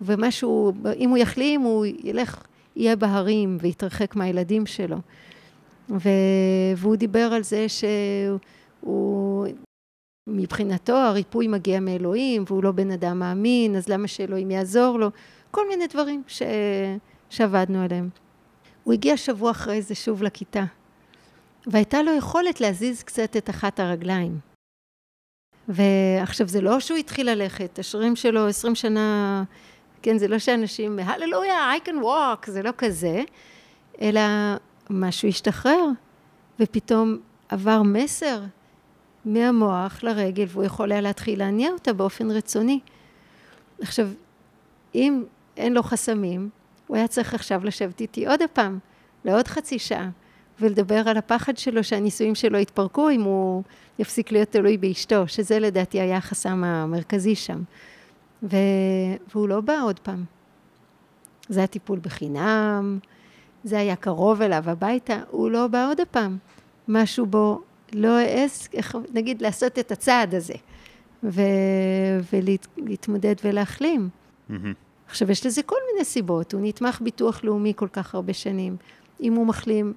ומשהו, אם הוא יחלים, הוא ילך, יהיה בהרים ויתרחק מהילדים שלו. ו... והוא דיבר על זה שהוא, מבחינתו הריפוי מגיע מאלוהים, והוא לא בן אדם מאמין, אז למה שאלוהים יעזור לו? כל מיני דברים ש... שעבדנו עליהם. הוא הגיע שבוע אחרי זה שוב לכיתה, והייתה לו יכולת להזיז קצת את אחת הרגליים. ועכשיו, זה לא שהוא התחיל ללכת, השרירים שלו עשרים שנה, כן, זה לא שאנשים, הללויה, I can walk, זה לא כזה, אלא משהו השתחרר, ופתאום עבר מסר מהמוח לרגל, והוא יכול היה להתחיל להניע אותה באופן רצוני. עכשיו, אם אין לו חסמים, הוא היה צריך עכשיו לשבת איתי עוד הפעם, לעוד חצי שעה, ולדבר על הפחד שלו שהנישואים שלו יתפרקו אם הוא יפסיק להיות תלוי באשתו, שזה לדעתי היה החסם המרכזי שם. ו... והוא לא בא עוד פעם. זה היה טיפול בחינם, זה היה קרוב אליו הביתה, הוא לא בא עוד הפעם. משהו בו לא העז, נגיד, לעשות את הצעד הזה, ו... ולהתמודד ולהחלים. Mm-hmm. עכשיו, יש לזה כל מיני סיבות. הוא נתמך ביטוח לאומי כל כך הרבה שנים. אם הוא מחלים,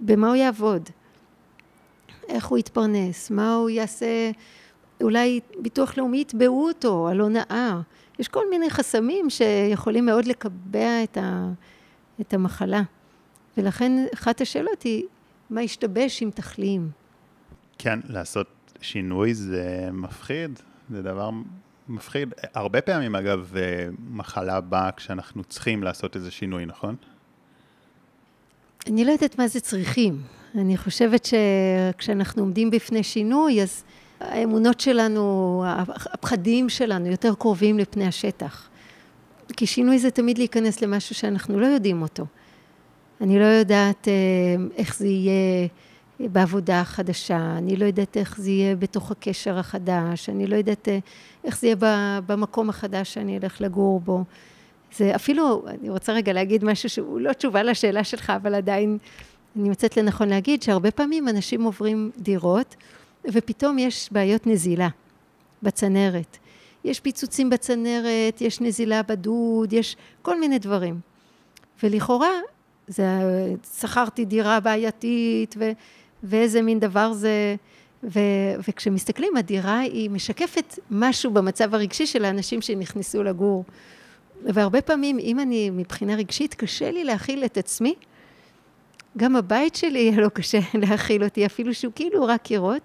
במה הוא יעבוד? איך הוא יתפרנס? מה הוא יעשה? אולי ביטוח לאומי יתבעו אותו על הונאה. יש כל מיני חסמים שיכולים מאוד לקבע את, ה, את המחלה. ולכן אחת השאלות היא, מה ישתבש אם תחלים? כן, לעשות שינוי זה מפחיד, זה דבר מפחיד. הרבה פעמים, אגב, מחלה באה כשאנחנו צריכים לעשות איזה שינוי, נכון? אני לא יודעת מה זה צריכים. אני חושבת שכשאנחנו עומדים בפני שינוי, אז האמונות שלנו, הפחדים שלנו יותר קרובים לפני השטח. כי שינוי זה תמיד להיכנס למשהו שאנחנו לא יודעים אותו. אני לא יודעת איך זה יהיה בעבודה החדשה, אני לא יודעת איך זה יהיה בתוך הקשר החדש, אני לא יודעת איך זה יהיה במקום החדש שאני אלך לגור בו. זה אפילו, אני רוצה רגע להגיד משהו שהוא לא תשובה לשאלה שלך, אבל עדיין אני מוצאת לנכון להגיד שהרבה פעמים אנשים עוברים דירות, ופתאום יש בעיות נזילה בצנרת. יש פיצוצים בצנרת, יש נזילה בדוד, יש כל מיני דברים. ולכאורה, זה, שכרתי דירה בעייתית, ו, ואיזה מין דבר זה, ו, וכשמסתכלים, הדירה היא משקפת משהו במצב הרגשי של האנשים שנכנסו לגור. והרבה פעמים, אם אני מבחינה רגשית, קשה לי להכיל את עצמי, גם הבית שלי יהיה לו קשה להכיל אותי, אפילו שהוא כאילו רק קירות,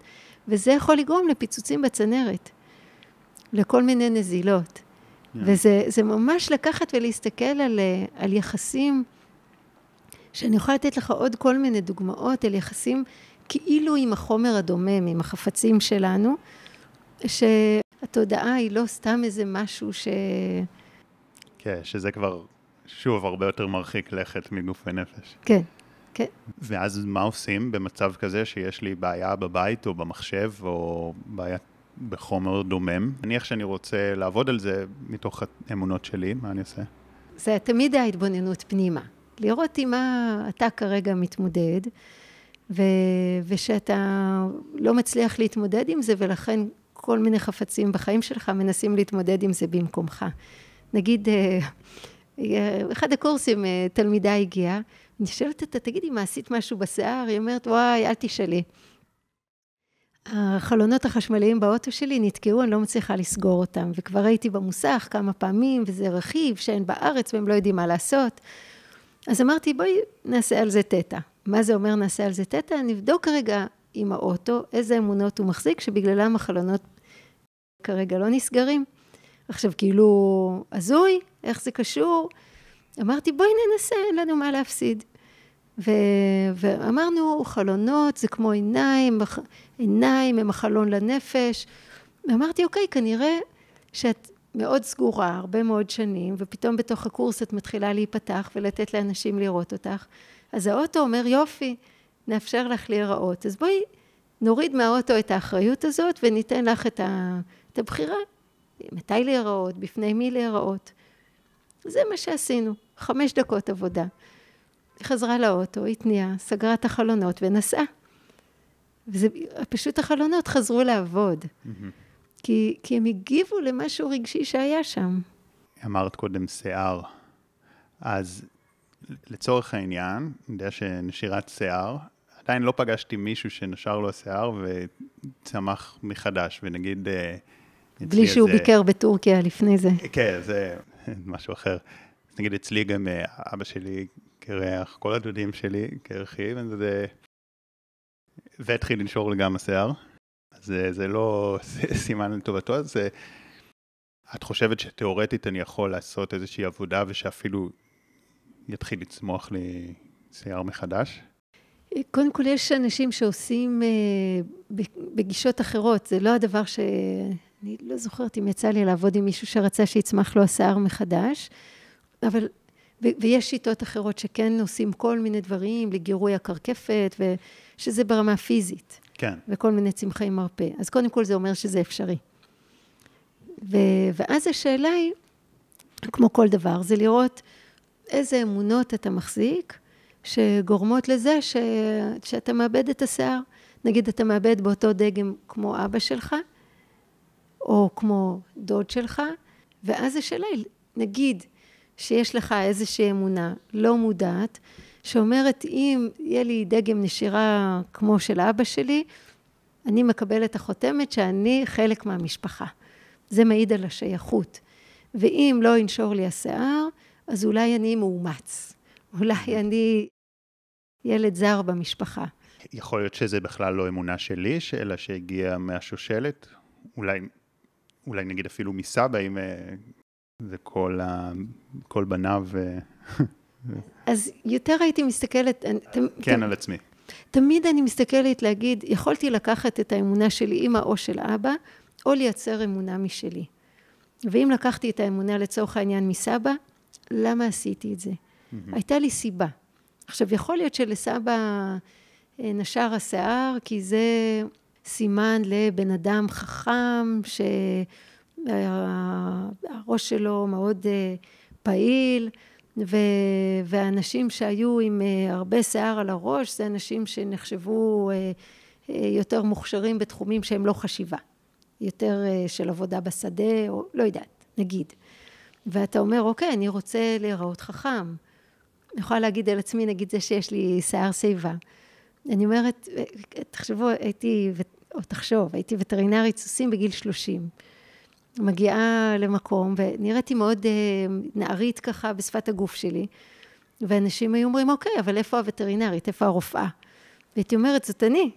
וזה יכול לגרום לפיצוצים בצנרת, לכל מיני נזילות. Yeah. וזה ממש לקחת ולהסתכל על, על יחסים, שאני יכולה לתת לך עוד כל מיני דוגמאות על יחסים כאילו עם החומר הדומם, עם החפצים שלנו, שהתודעה היא לא סתם איזה משהו ש... כן, שזה כבר, שוב, הרבה יותר מרחיק לכת מגוף ונפש. כן, כן. ואז מה עושים במצב כזה שיש לי בעיה בבית או במחשב או בעיה בחומר דומם? נניח שאני רוצה לעבוד על זה מתוך האמונות שלי, מה אני עושה? זה תמיד ההתבוננות פנימה. לראות עם מה אתה כרגע מתמודד, ו... ושאתה לא מצליח להתמודד עם זה, ולכן כל מיני חפצים בחיים שלך מנסים להתמודד עם זה במקומך. נגיד, אה, אחד הקורסים, אה, תלמידה הגיעה, אני שואלת אותה, תגידי, מה עשית משהו בשיער? היא אומרת, וואי, אל תשאלי. החלונות החשמליים באוטו שלי נתקעו, אני לא מצליחה לסגור אותם, וכבר הייתי במוסך כמה פעמים, וזה רכיב שאין בארץ והם לא יודעים מה לעשות. אז אמרתי, בואי נעשה על זה תטא. מה זה אומר נעשה על זה תטא? נבדוק כרגע עם האוטו איזה אמונות הוא מחזיק, שבגללם החלונות כרגע לא נסגרים. עכשיו, כאילו, הזוי, איך זה קשור? אמרתי, בואי ננסה, אין לנו מה להפסיד. ו... ואמרנו, חלונות זה כמו עיניים, עיניים הם החלון לנפש, ואמרתי, אוקיי, כנראה שאת מאוד סגורה, הרבה מאוד שנים, ופתאום בתוך הקורס את מתחילה להיפתח ולתת לאנשים לראות אותך. אז האוטו אומר, יופי, נאפשר לך להיראות. אז בואי נוריד מהאוטו את האחריות הזאת וניתן לך את, ה, את הבחירה, מתי להיראות, בפני מי להיראות. זה מה שעשינו, חמש דקות עבודה. היא חזרה לאוטו, התניעה, סגרה את החלונות ונסעה. וזה, פשוט החלונות חזרו לעבוד. Mm-hmm. כי, כי הם הגיבו למשהו רגשי שהיה שם. אמרת קודם שיער. אז לצורך העניין, אני יודע שנשירת שיער, עדיין לא פגשתי מישהו שנשר לו השיער וצמח מחדש, ונגיד... אה, בלי שהוא זה... ביקר בטורקיה לפני זה. כן, זה משהו אחר. נגיד אצלי גם אה, אבא שלי קרח, כל הדודים שלי קרחים, וזה... והתחיל לנשור לי גם השיער. זה, זה לא סימן לטובתו, אז זה... את חושבת שתאורטית אני יכול לעשות איזושהי עבודה ושאפילו יתחיל לצמוח לי שיער מחדש? קודם כל, יש אנשים שעושים אה, בגישות אחרות. זה לא הדבר ש... אני לא זוכרת אם יצא לי לעבוד עם מישהו שרצה שיצמח לו השיער מחדש, אבל... ו- ויש שיטות אחרות שכן עושים כל מיני דברים לגירוי הקרקפת, ושזה ברמה פיזית. כן. וכל מיני צמחי מרפא. אז קודם כל זה אומר שזה אפשרי. ו- ואז השאלה היא, כמו כל דבר, זה לראות איזה אמונות אתה מחזיק, שגורמות לזה ש... שאתה מאבד את השיער. נגיד, אתה מאבד באותו דגם כמו אבא שלך, או כמו דוד שלך, ואז השאלה היא, נגיד שיש לך איזושהי אמונה לא מודעת, שאומרת, אם יהיה לי דגם נשירה כמו של אבא שלי, אני מקבלת החותמת שאני חלק מהמשפחה. זה מעיד על השייכות. ואם לא ינשור לי השיער, אז אולי אני מאומץ. אולי אני ילד זר במשפחה. יכול להיות שזה בכלל לא אמונה שלי, אלא שהגיעה מהשושלת? אולי, אולי נגיד אפילו מסבא, אם זה כל, ה, כל בניו. אז יותר הייתי מסתכלת... כן, על עצמי. תמיד אני מסתכלת להגיד, יכולתי לקחת את האמונה של אימא או של אבא, או לייצר אמונה משלי. ואם לקחתי את האמונה לצורך העניין מסבא, למה עשיתי את זה? Mm-hmm. הייתה לי סיבה. עכשיו, יכול להיות שלסבא אה, נשר השיער, כי זה סימן לבן אדם חכם, שהראש שלו מאוד אה, פעיל, ו... והאנשים שהיו עם אה, הרבה שיער על הראש, זה אנשים שנחשבו יותר מוכשרים בתחומים שהם לא חשיבה. יותר של עבודה בשדה, או לא יודעת, נגיד. ואתה אומר, אוקיי, אני רוצה להיראות חכם. אני יכולה להגיד על עצמי, נגיד זה שיש לי שיער שיבה. אני אומרת, תחשבו, הייתי, או תחשוב, הייתי וטרינרית סוסים בגיל 30. מגיעה למקום, ונראיתי מאוד אה, נערית ככה בשפת הגוף שלי, ואנשים היו אומרים, אוקיי, אבל איפה הווטרינרית? איפה הרופאה? והייתי אומרת, זאת אני.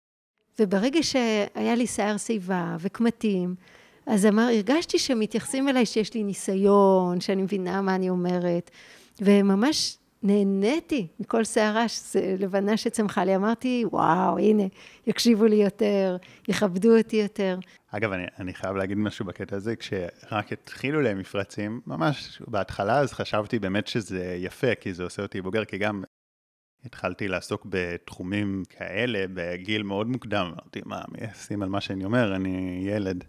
וברגע שהיה לי שיער שיבה וקמטים, אז אמר, הרגשתי שמתייחסים אליי שיש לי ניסיון, שאני מבינה מה אני אומרת, וממש נהניתי מכל שערה לבנה שצמחה לי. אמרתי, וואו, הנה, יקשיבו לי יותר, יכבדו אותי יותר. אגב, אני, אני חייב להגיד משהו בקטע הזה, כשרק התחילו להם מפרצים, ממש בהתחלה אז חשבתי באמת שזה יפה, כי זה עושה אותי בוגר, כי גם התחלתי לעסוק בתחומים כאלה בגיל מאוד מוקדם. אמרתי, מה, מי ישים על מה שאני אומר, אני ילד.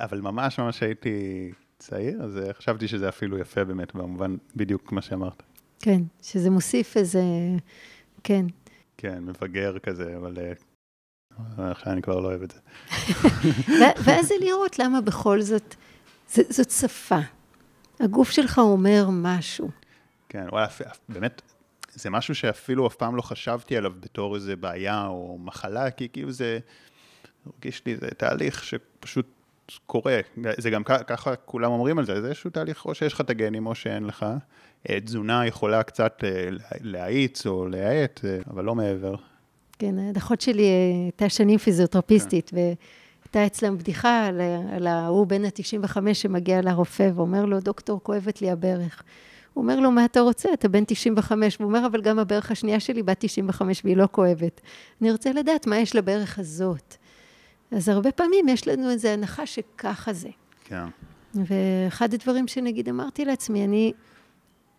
אבל ממש ממש הייתי צעיר, אז חשבתי שזה אפילו יפה באמת, במובן בדיוק מה שאמרת. כן, שזה מוסיף איזה, כן. כן, מבגר כזה, אבל אה, עכשיו אני כבר לא אוהב את זה. ואז זה לראות למה בכל זאת, זאת שפה. הגוף שלך אומר משהו. כן, וואלה, באמת, זה משהו שאפילו אף פעם לא חשבתי עליו בתור איזה בעיה או מחלה, כי כאילו זה, הרגיש לי, זה תהליך שפשוט קורה, זה גם ככה כולם אומרים על זה, זה איזשהו תהליך, או שיש לך את הגנים או שאין לך. אה, תזונה יכולה קצת אה, להאיץ או להאט, אה, אבל לא מעבר. כן, האחות שלי הייתה שנים פיזיותרפיסטית, כן. והייתה אצלם בדיחה על, על ההוא בן ה-95 שמגיע לרופא ואומר לו, דוקטור, כואבת לי הברך. הוא אומר לו, מה אתה רוצה? אתה בן 95. והוא אומר, אבל גם הברך השנייה שלי בת 95 והיא לא כואבת. אני רוצה לדעת מה יש לברך הזאת. אז הרבה פעמים יש לנו איזו הנחה שככה זה. כן. ואחד הדברים שנגיד אמרתי לעצמי, אני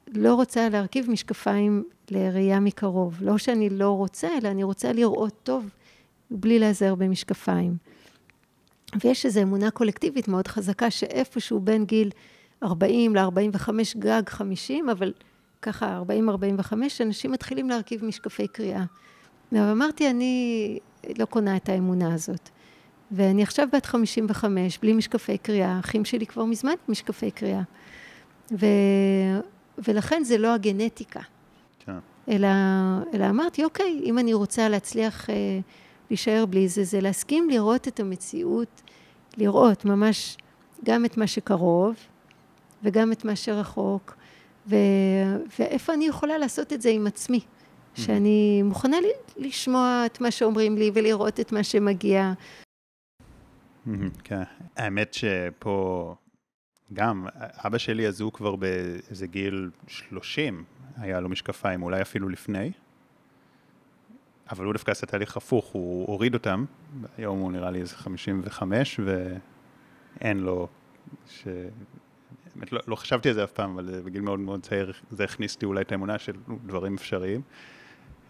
לא רוצה להרכיב משקפיים לראייה מקרוב. לא שאני לא רוצה, אלא אני רוצה לראות טוב בלי להיעזר במשקפיים. ויש איזו אמונה קולקטיבית מאוד חזקה שאיפשהו בין גיל 40 ל-45 גג 50, אבל ככה 40-45, אנשים מתחילים להרכיב משקפי קריאה. ואמרתי, אני לא קונה את האמונה הזאת. ואני עכשיו בת 55, בלי משקפי קריאה, האחים שלי כבר מזמן משקפי קריאה. ו... ולכן זה לא הגנטיקה. כן. אלא, אלא אמרתי, אוקיי, אם אני רוצה להצליח אה, להישאר בלי זה, זה להסכים לראות את המציאות, לראות ממש גם את מה שקרוב וגם את מה שרחוק, ו... ואיפה אני יכולה לעשות את זה עם עצמי. שאני מוכנה לשמוע את מה שאומרים לי ולראות את מה שמגיע. כן, האמת שפה גם, אבא שלי אז הוא כבר באיזה גיל 30, היה לו משקפיים, אולי אפילו לפני. אבל הוא דווקא עשה תהליך הפוך, הוא הוריד אותם, היום הוא נראה לי איזה 55, ואין לו, ש... באמת לא, לא חשבתי על זה אף פעם, אבל בגיל מאוד מאוד צעיר זה הכניס לי אולי את האמונה של דברים אפשריים.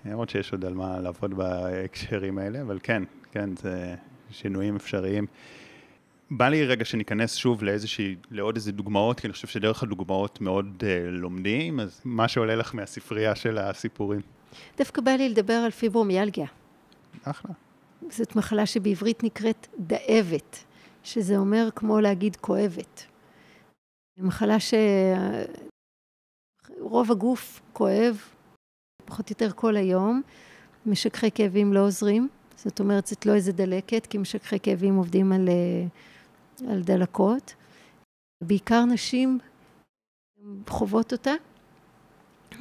למרות שיש עוד על מה לעבוד בהקשרים האלה, אבל כן, כן, זה שינויים אפשריים. בא לי רגע שניכנס שוב לאיזושהי, לעוד איזה דוגמאות, כי אני חושב שדרך הדוגמאות מאוד uh, לומדים, אז מה שעולה לך מהספרייה של הסיפורים. דווקא בא לי לדבר על פיברומיאלגיה. אחלה. זאת מחלה שבעברית נקראת דאבת, שזה אומר כמו להגיד כואבת. מחלה שרוב הגוף כואב, פחות או יותר כל היום. משככי כאבים לא עוזרים, זאת אומרת, זאת לא איזה דלקת, כי משככי כאבים עובדים על, אה, על דלקות. בעיקר נשים חוות אותה,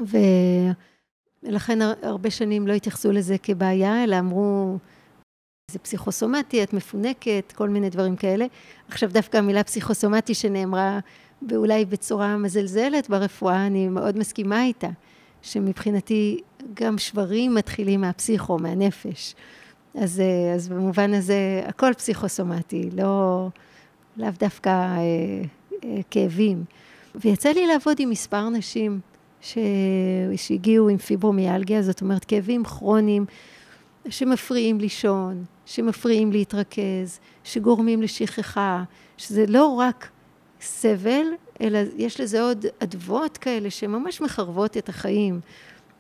ולכן הרבה שנים לא התייחסו לזה כבעיה, אלא אמרו, זה פסיכוסומטי, את מפונקת, כל מיני דברים כאלה. עכשיו דווקא המילה פסיכוסומטי שנאמרה ואולי בצורה מזלזלת ברפואה, אני מאוד מסכימה איתה. שמבחינתי גם שברים מתחילים מהפסיכו, מהנפש. אז, אה, אז במובן הזה הכל פסיכוסומטי, לא, לאו דווקא אה, אה, כאבים. ויצא לי לעבוד עם מספר נשים ש... שהגיעו עם פיברומיאלגיה, זאת אומרת כאבים כרוניים שמפריעים לישון, שמפריעים להתרכז, שגורמים לשכחה, שזה לא רק סבל, אלא יש לזה עוד אדוות כאלה שממש מחרבות את החיים.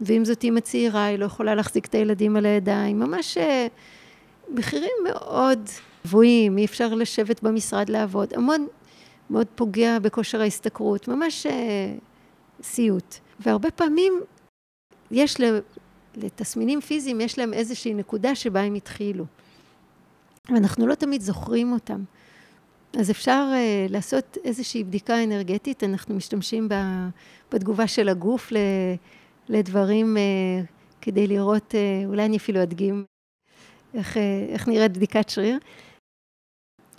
ואם זאת אימא צעירה, היא לא יכולה להחזיק את הילדים על הידיים, ממש אה, מחירים מאוד גבוהים, אי אפשר לשבת במשרד לעבוד, המון, מאוד פוגע בכושר ההשתכרות, ממש אה, סיוט. והרבה פעמים יש לתסמינים פיזיים, יש להם איזושהי נקודה שבה הם התחילו. ואנחנו לא תמיד זוכרים אותם. אז אפשר uh, לעשות איזושהי בדיקה אנרגטית, אנחנו משתמשים בתגובה של הגוף לדברים uh, כדי לראות, uh, אולי אני אפילו אדגים איך, uh, איך נראית בדיקת שריר.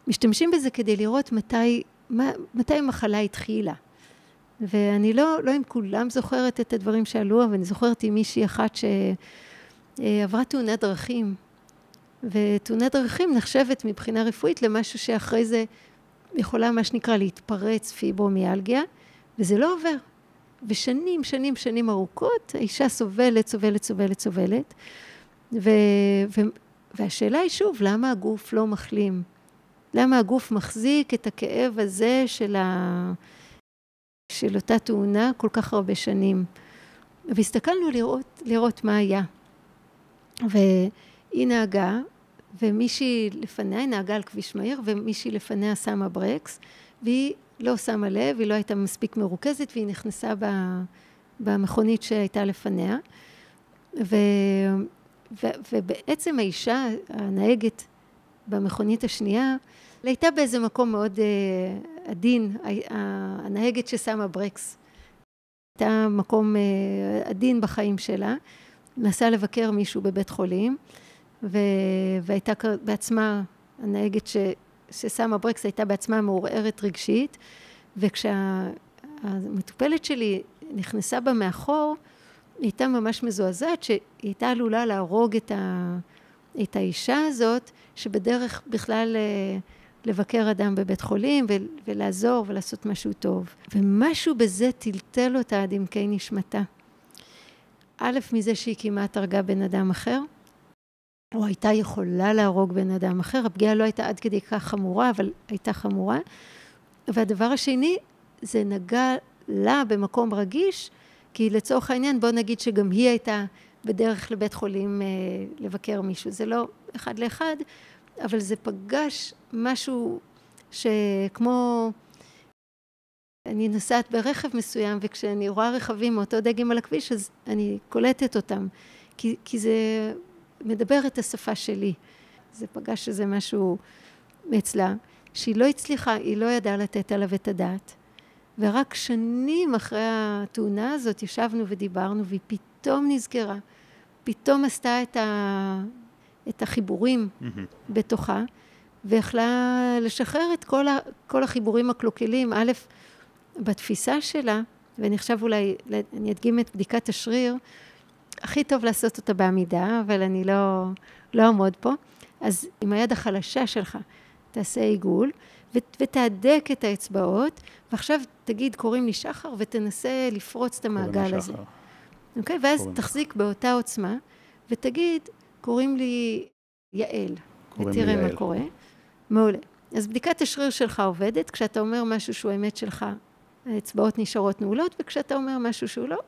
משתמשים בזה כדי לראות מתי, מה, מתי המחלה התחילה. ואני לא, לא עם כולם זוכרת את הדברים שעלו, אבל אני זוכרת עם מישהי אחת שעברה תאונת דרכים ותאונת דרכים נחשבת מבחינה רפואית למשהו שאחרי זה יכולה מה שנקרא להתפרץ פיברומיאלגיה, וזה לא עובר. ושנים, שנים, שנים ארוכות, האישה סובלת, סובלת, סובלת, סובלת. ו, ו, והשאלה היא שוב, למה הגוף לא מחלים? למה הגוף מחזיק את הכאב הזה של, ה, של אותה תאונה כל כך הרבה שנים? והסתכלנו לראות, לראות מה היה. והיא נהגה, ומישהי לפניה, היא נהגה על כביש מהיר, ומישהי לפניה שמה ברקס, והיא לא שמה לב, היא לא הייתה מספיק מרוכזת, והיא נכנסה במכונית שהייתה לפניה. ו, ו, ובעצם האישה, הנהגת במכונית השנייה, הייתה באיזה מקום מאוד uh, עדין, הנהגת ששמה ברקס. הייתה מקום uh, עדין בחיים שלה, נסעה לבקר מישהו בבית חולים, ו... והייתה בעצמה, הנהגת ש... ששמה ברקס הייתה בעצמה מעורערת רגשית, וכשהמטופלת שלי נכנסה בה מאחור, היא הייתה ממש מזועזעת שהיא הייתה עלולה להרוג את, ה... את האישה הזאת, שבדרך בכלל אה, לבקר אדם בבית חולים ולעזור ולעשות משהו טוב. ומשהו בזה טלטל אותה עד עמקי נשמתה. א', מזה שהיא כמעט הרגה בן אדם אחר, או הייתה יכולה להרוג בן אדם אחר, הפגיעה לא הייתה עד כדי כך חמורה, אבל הייתה חמורה. והדבר השני, זה נגע לה במקום רגיש, כי לצורך העניין בוא נגיד שגם היא הייתה בדרך לבית חולים אה, לבקר מישהו. זה לא אחד לאחד, אבל זה פגש משהו שכמו... אני נוסעת ברכב מסוים, וכשאני רואה רכבים מאותו דגם על הכביש, אז אני קולטת אותם, כי, כי זה מדבר את השפה שלי. זה פגש איזה משהו אצלה, שהיא לא הצליחה, היא לא ידעה לתת עליו את הדעת. ורק שנים אחרי התאונה הזאת ישבנו ודיברנו, והיא פתאום נזכרה, פתאום עשתה את, ה, את החיבורים mm-hmm. בתוכה, ויכלה לשחרר את כל, ה, כל החיבורים הקלוקלים. א', בתפיסה שלה, ואני עכשיו אולי, אני אדגים את בדיקת השריר, הכי טוב לעשות אותה בעמידה, אבל אני לא, לא אעמוד פה. אז עם היד החלשה שלך תעשה עיגול, ותהדק את האצבעות, ועכשיו תגיד, קוראים לי שחר, ותנסה לפרוץ את המעגל הזה. אוקיי? ואז תחזיק באותה עוצמה, ותגיד, קוראים לי יעל. ותראה מה קורה. מעולה. אז בדיקת השריר שלך עובדת, כשאתה אומר משהו שהוא אמת שלך, האצבעות נשארות נעולות, וכשאתה אומר משהו שהוא לא,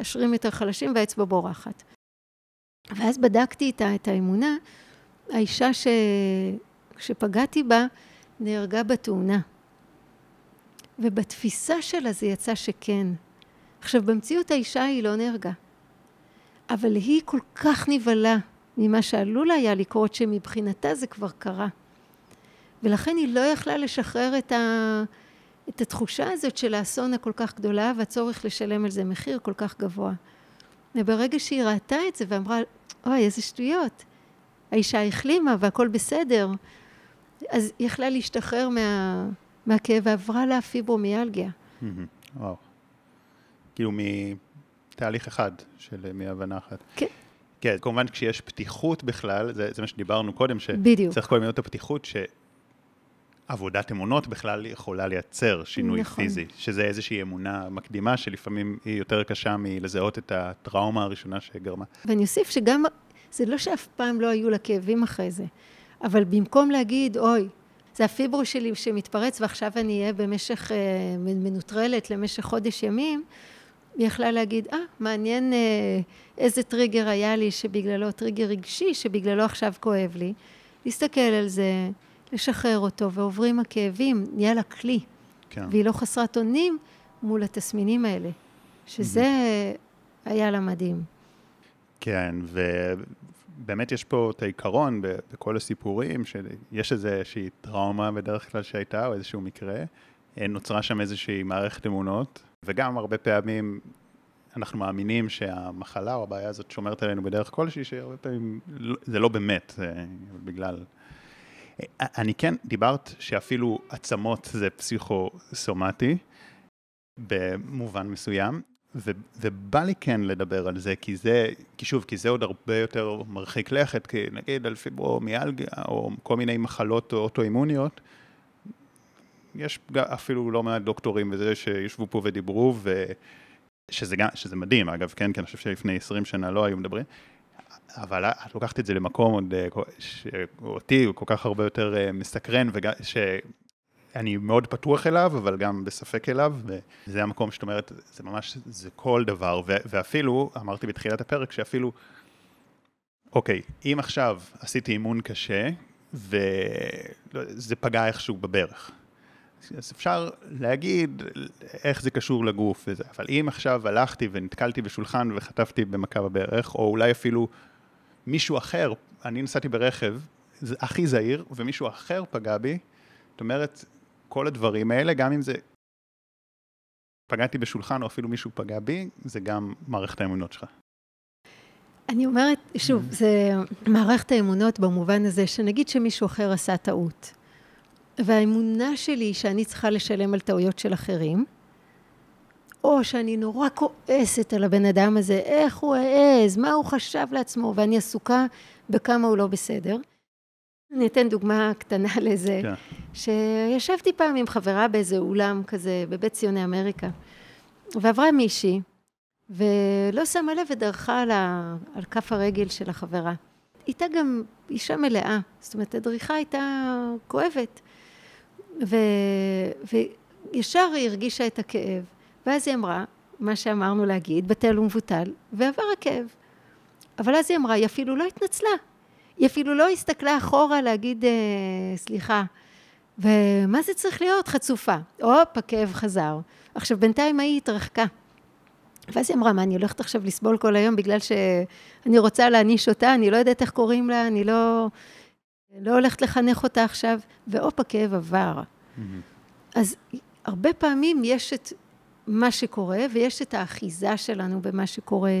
השרירים יותר חלשים והאצבע בורחת. ואז בדקתי איתה את האמונה, האישה ש... שפגעתי בה נהרגה בתאונה. ובתפיסה שלה זה יצא שכן. עכשיו, במציאות האישה היא לא נהרגה, אבל היא כל כך נבהלה ממה שעלול היה לקרות, שמבחינתה זה כבר קרה. ולכן היא לא יכלה לשחרר את, ה... את התחושה הזאת של האסון הכל כך גדולה והצורך לשלם על זה מחיר כל כך גבוה. וברגע שהיא ראתה את זה ואמרה, אוי, איזה שטויות, האישה החלימה והכל בסדר, אז היא יכלה להשתחרר מה, מהכאב ועברה לה פיברומיאלגיה. וואו. כאילו מתהליך אחד של מהבנה אחת. כן. כן, כמובן כשיש פתיחות בכלל, זה, זה מה שדיברנו קודם, שצריך כל מיני את הפתיחות, שעבודת אמונות בכלל יכולה לייצר שינוי נכון. פיזי, שזה איזושהי אמונה מקדימה, שלפעמים היא יותר קשה מלזהות את הטראומה הראשונה שגרמה. ואני אוסיף שגם, זה לא שאף פעם לא היו לה כאבים אחרי זה. אבל במקום להגיד, אוי, זה הפיברו שלי שמתפרץ ועכשיו אני אהיה במשך, אה, מנוטרלת למשך חודש ימים, יכלה להגיד, אה, מעניין אה, איזה טריגר היה לי שבגללו, טריגר רגשי שבגללו עכשיו כואב לי, להסתכל על זה, לשחרר אותו, ועוברים הכאבים, נהיה לה כלי. כן. והיא לא חסרת אונים מול התסמינים האלה, שזה mm-hmm. היה לה מדהים. כן, ו... באמת יש פה את העיקרון בכל הסיפורים, שיש איזושהי טראומה בדרך כלל שהייתה, או איזשהו מקרה, אה, נוצרה שם איזושהי מערכת אמונות, וגם הרבה פעמים אנחנו מאמינים שהמחלה או הבעיה הזאת שומרת עלינו בדרך כלשהי, שהרבה פעמים לא, זה לא באמת, זה בגלל... אה, אני כן, דיברת שאפילו עצמות זה פסיכוסומטי, במובן מסוים, ו, ובא לי כן לדבר על זה, כי זה, כי שוב, כי זה עוד הרבה יותר מרחיק לכת, כי נגיד על פיברומיאלגיה, או כל מיני מחלות אוטואימוניות, יש אפילו לא מעט דוקטורים וזה שישבו פה ודיברו, ושזה גם, שזה מדהים, אגב, כן, כי אני חושב שלפני 20 שנה לא היו מדברים, אבל את לוקחת את זה למקום עוד, אה, שאותי הוא כל כך הרבה יותר אה, מסקרן, וגם, אני מאוד פתוח אליו, אבל גם בספק אליו, וזה המקום שאת אומרת, זה ממש, זה כל דבר, ו- ואפילו, אמרתי בתחילת הפרק, שאפילו, אוקיי, אם עכשיו עשיתי אימון קשה, וזה פגע איכשהו בברך, אז אפשר להגיד איך זה קשור לגוף וזה, אבל אם עכשיו הלכתי ונתקלתי בשולחן וחטפתי במכה בברך, או אולי אפילו מישהו אחר, אני נסעתי ברכב, זה הכי זהיר, ומישהו אחר פגע בי, זאת אומרת, כל הדברים האלה, גם אם זה פגעתי בשולחן או אפילו מישהו פגע בי, זה גם מערכת האמונות שלך. אני אומרת, שוב, mm-hmm. זה מערכת האמונות במובן הזה שנגיד שמישהו אחר עשה טעות, והאמונה שלי היא שאני צריכה לשלם על טעויות של אחרים, או שאני נורא כועסת על הבן אדם הזה, איך הוא העז, מה הוא חשב לעצמו, ואני עסוקה בכמה הוא לא בסדר. אני אתן דוגמה קטנה לזה, כן. שישבתי פעם עם חברה באיזה אולם כזה, בבית ציוני אמריקה, ועברה מישהי, ולא שמה לב ודרכה על, ה... על כף הרגל של החברה. הייתה גם אישה מלאה, זאת אומרת, הדריכה הייתה כואבת. ו... וישר היא הרגישה את הכאב, ואז היא אמרה, מה שאמרנו להגיד, בטל ומבוטל, ועבר הכאב. אבל אז היא אמרה, היא אפילו לא התנצלה. היא אפילו לא הסתכלה אחורה להגיד, אה, סליחה. ומה זה צריך להיות? חצופה. הופ, הכאב חזר. עכשיו, בינתיים ההיא התרחקה. ואז היא אמרה, מה, אני הולכת עכשיו לסבול כל היום בגלל שאני רוצה להעניש אותה, אני לא יודעת איך קוראים לה, אני לא, לא הולכת לחנך אותה עכשיו, והופ, הכאב עבר. Mm-hmm. אז הרבה פעמים יש את מה שקורה, ויש את האחיזה שלנו במה שקורה,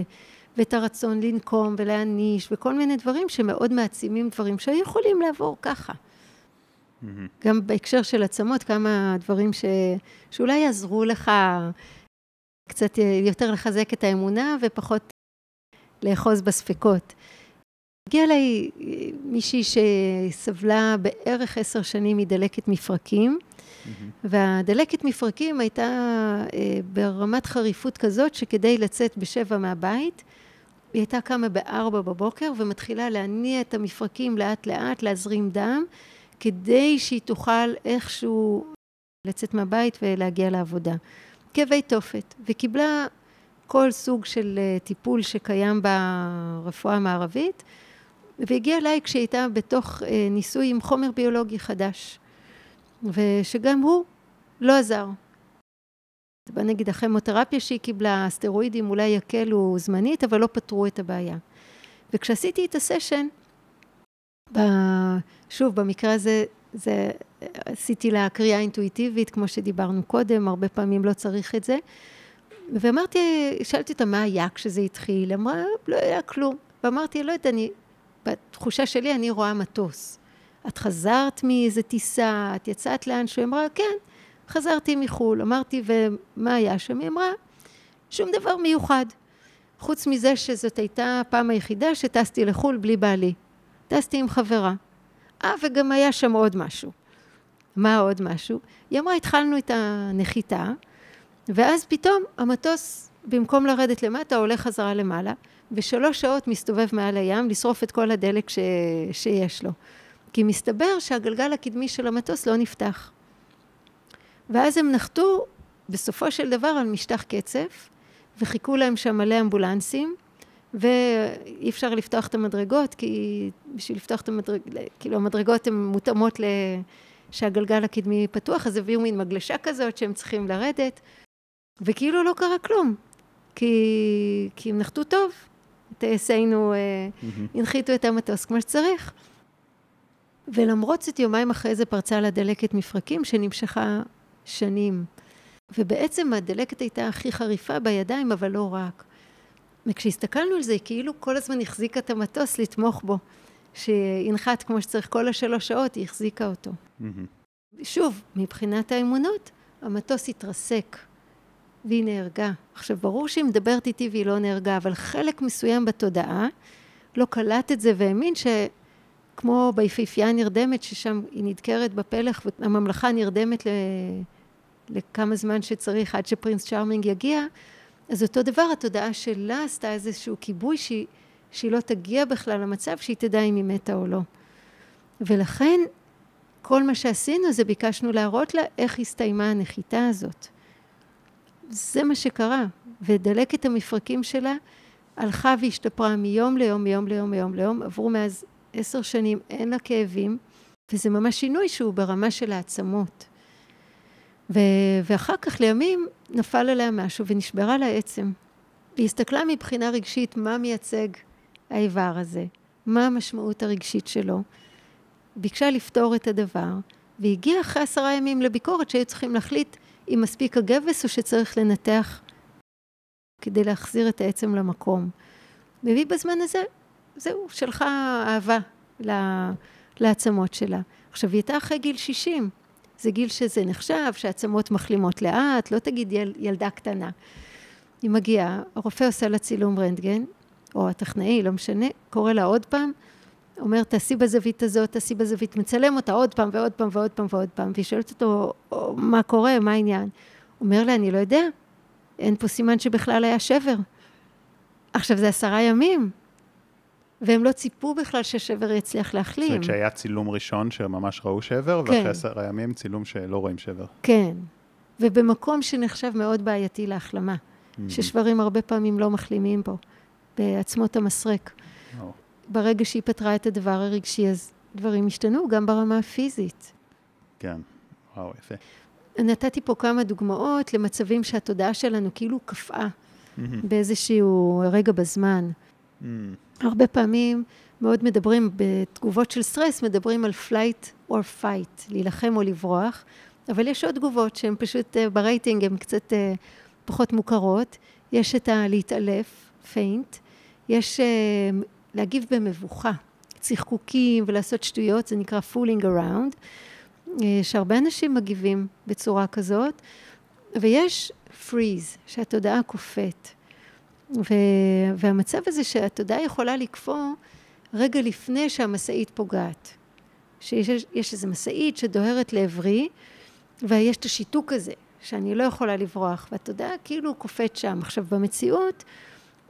ואת הרצון לנקום ולהעניש, וכל מיני דברים שמאוד מעצימים דברים שיכולים לעבור ככה. Mm-hmm. גם בהקשר של עצמות, כמה דברים ש... שאולי יעזרו לך קצת יותר לחזק את האמונה ופחות לאחוז בספקות. הגיעה אליי מישהי שסבלה בערך עשר שנים מדלקת מפרקים. והדלקת מפרקים הייתה אה, ברמת חריפות כזאת שכדי לצאת בשבע מהבית, היא הייתה קמה בארבע בבוקר ומתחילה להניע את המפרקים לאט לאט, להזרים דם, כדי שהיא תוכל איכשהו לצאת מהבית ולהגיע לעבודה. כאבי תופת, וקיבלה כל סוג של אה, טיפול שקיים ברפואה המערבית, והגיעה אליי כשהיא הייתה בתוך אה, ניסוי עם חומר ביולוגי חדש, ושגם הוא לא עזר. בוא נגיד הכימותרפיה שהיא קיבלה, הסטרואידים אולי יקלו זמנית, אבל לא פתרו את הבעיה. וכשעשיתי את הסשן, שוב, במקרה הזה זה, עשיתי לה קריאה אינטואיטיבית, כמו שדיברנו קודם, הרבה פעמים לא צריך את זה. ואמרתי, שאלתי אותה מה היה כשזה התחיל, אמרה, לא היה כלום. ואמרתי, לא יודעת, אני, בתחושה שלי אני רואה מטוס. את חזרת מאיזה טיסה, את יצאת לאנשהו? היא אמרה, כן, חזרתי מחו"ל. אמרתי, ומה היה שם? היא אמרה, שום דבר מיוחד. חוץ מזה שזאת הייתה הפעם היחידה שטסתי לחו"ל בלי בעלי. טסתי עם חברה. אה, וגם היה שם עוד משהו. מה עוד משהו? היא אמרה, התחלנו את הנחיתה, ואז פתאום המטוס, במקום לרדת למטה, הולך חזרה למעלה, ושלוש שעות מסתובב מעל הים לשרוף את כל הדלק ש... שיש לו. כי מסתבר שהגלגל הקדמי של המטוס לא נפתח. ואז הם נחתו בסופו של דבר על משטח קצף, וחיכו להם שם מלא אמבולנסים, ואי אפשר לפתוח את המדרגות, כי בשביל לפתוח את המדרגות, כאילו המדרגות הן מותאמות שהגלגל הקדמי פתוח, אז הביאו מין מגלשה כזאת שהם צריכים לרדת, וכאילו לא קרה כלום, כי, כי הם נחתו טוב, טייסינו mm-hmm. הנחיתו את המטוס כמו שצריך. ולמרות זאת, יומיים אחרי זה פרצה לה דלקת מפרקים שנמשכה שנים. ובעצם הדלקת הייתה הכי חריפה בידיים, אבל לא רק. וכשהסתכלנו על זה, כאילו כל הזמן החזיקה את המטוס לתמוך בו. שינחת כמו שצריך כל השלוש שעות, היא החזיקה אותו. Mm-hmm. שוב, מבחינת האמונות, המטוס התרסק, והיא נהרגה. עכשיו, ברור שהיא מדברת איתי והיא לא נהרגה, אבל חלק מסוים בתודעה לא קלט את זה והאמין שכמו ביפיפייה הנרדמת, ששם היא נדקרת בפלח והממלכה נרדמת ל... לכמה זמן שצריך עד שפרינס צ'ארמינג יגיע, אז אותו דבר, התודעה שלה עשתה איזשהו כיבוי שהיא, שהיא לא תגיע בכלל למצב שהיא תדע אם היא מתה או לא. ולכן, כל מה שעשינו זה ביקשנו להראות לה איך הסתיימה הנחיתה הזאת. זה מה שקרה, ודלקת המפרקים שלה הלכה והשתפרה מיום ליום, מיום ליום, מיום ליום, עברו מאז עשר שנים, אין לה כאבים, וזה ממש שינוי שהוא ברמה של העצמות. ו- ואחר כך לימים נפל עליה משהו ונשברה לה עצם. היא הסתכלה מבחינה רגשית מה מייצג האיבר הזה, מה המשמעות הרגשית שלו. ביקשה לפתור את הדבר, והגיעה אחרי עשרה ימים לביקורת שהיו צריכים להחליט אם מספיק הגבס או שצריך לנתח כדי להחזיר את העצם למקום. והיא בזמן הזה, זהו, שלחה אהבה לעצמות שלה. עכשיו, היא הייתה אחרי גיל 60, זה גיל שזה נחשב, שהעצמות מחלימות לאט, לא תגיד יל, ילדה קטנה. היא מגיעה, הרופא עושה לה צילום רנטגן, או הטכנאי, לא משנה, קורא לה עוד פעם, אומר, תעשי בזווית הזאת, תעשי בזווית, מצלם אותה עוד פעם ועוד פעם ועוד פעם ועוד פעם, והיא שואלת אותו, מה קורה, מה העניין? אומר לה, אני לא יודע, אין פה סימן שבכלל היה שבר. עכשיו, זה עשרה ימים, והם לא ציפו בכלל שהשבר יצליח להחלים. זאת אומרת שהיה צילום ראשון שממש ראו שבר, כן. ואחרי עשרה ימים צילום שלא רואים שבר. כן, ובמקום שנחשב מאוד בעייתי להחלמה, mm-hmm. ששברים הרבה פעמים לא מחלימים פה, בעצמות המסרק. Oh. ברגע שהיא פתרה את הדבר הרגשי, אז דברים השתנו, גם ברמה הפיזית. כן, וואו, יפה. נתתי פה כמה דוגמאות למצבים שהתודעה שלנו כאילו קפאה mm-hmm. באיזשהו רגע בזמן. Mm. הרבה פעמים מאוד מדברים, בתגובות של סטרס, מדברים על flight or fight, להילחם או לברוח, אבל יש עוד תגובות שהן פשוט אה, ברייטינג, הן קצת אה, פחות מוכרות. יש את הלהתעלף, faint, יש אה, להגיב במבוכה, צחקוקים ולעשות שטויות, זה נקרא fooling around, שהרבה אנשים מגיבים בצורה כזאת, ויש freeze, שהתודעה קופאת. ו- והמצב הזה שהתודעה יכולה לקפוא רגע לפני שהמשאית פוגעת. שיש איזו משאית שדוהרת לעברי, ויש את השיתוק הזה, שאני לא יכולה לברוח, והתודעה כאילו קופאת שם. עכשיו, במציאות,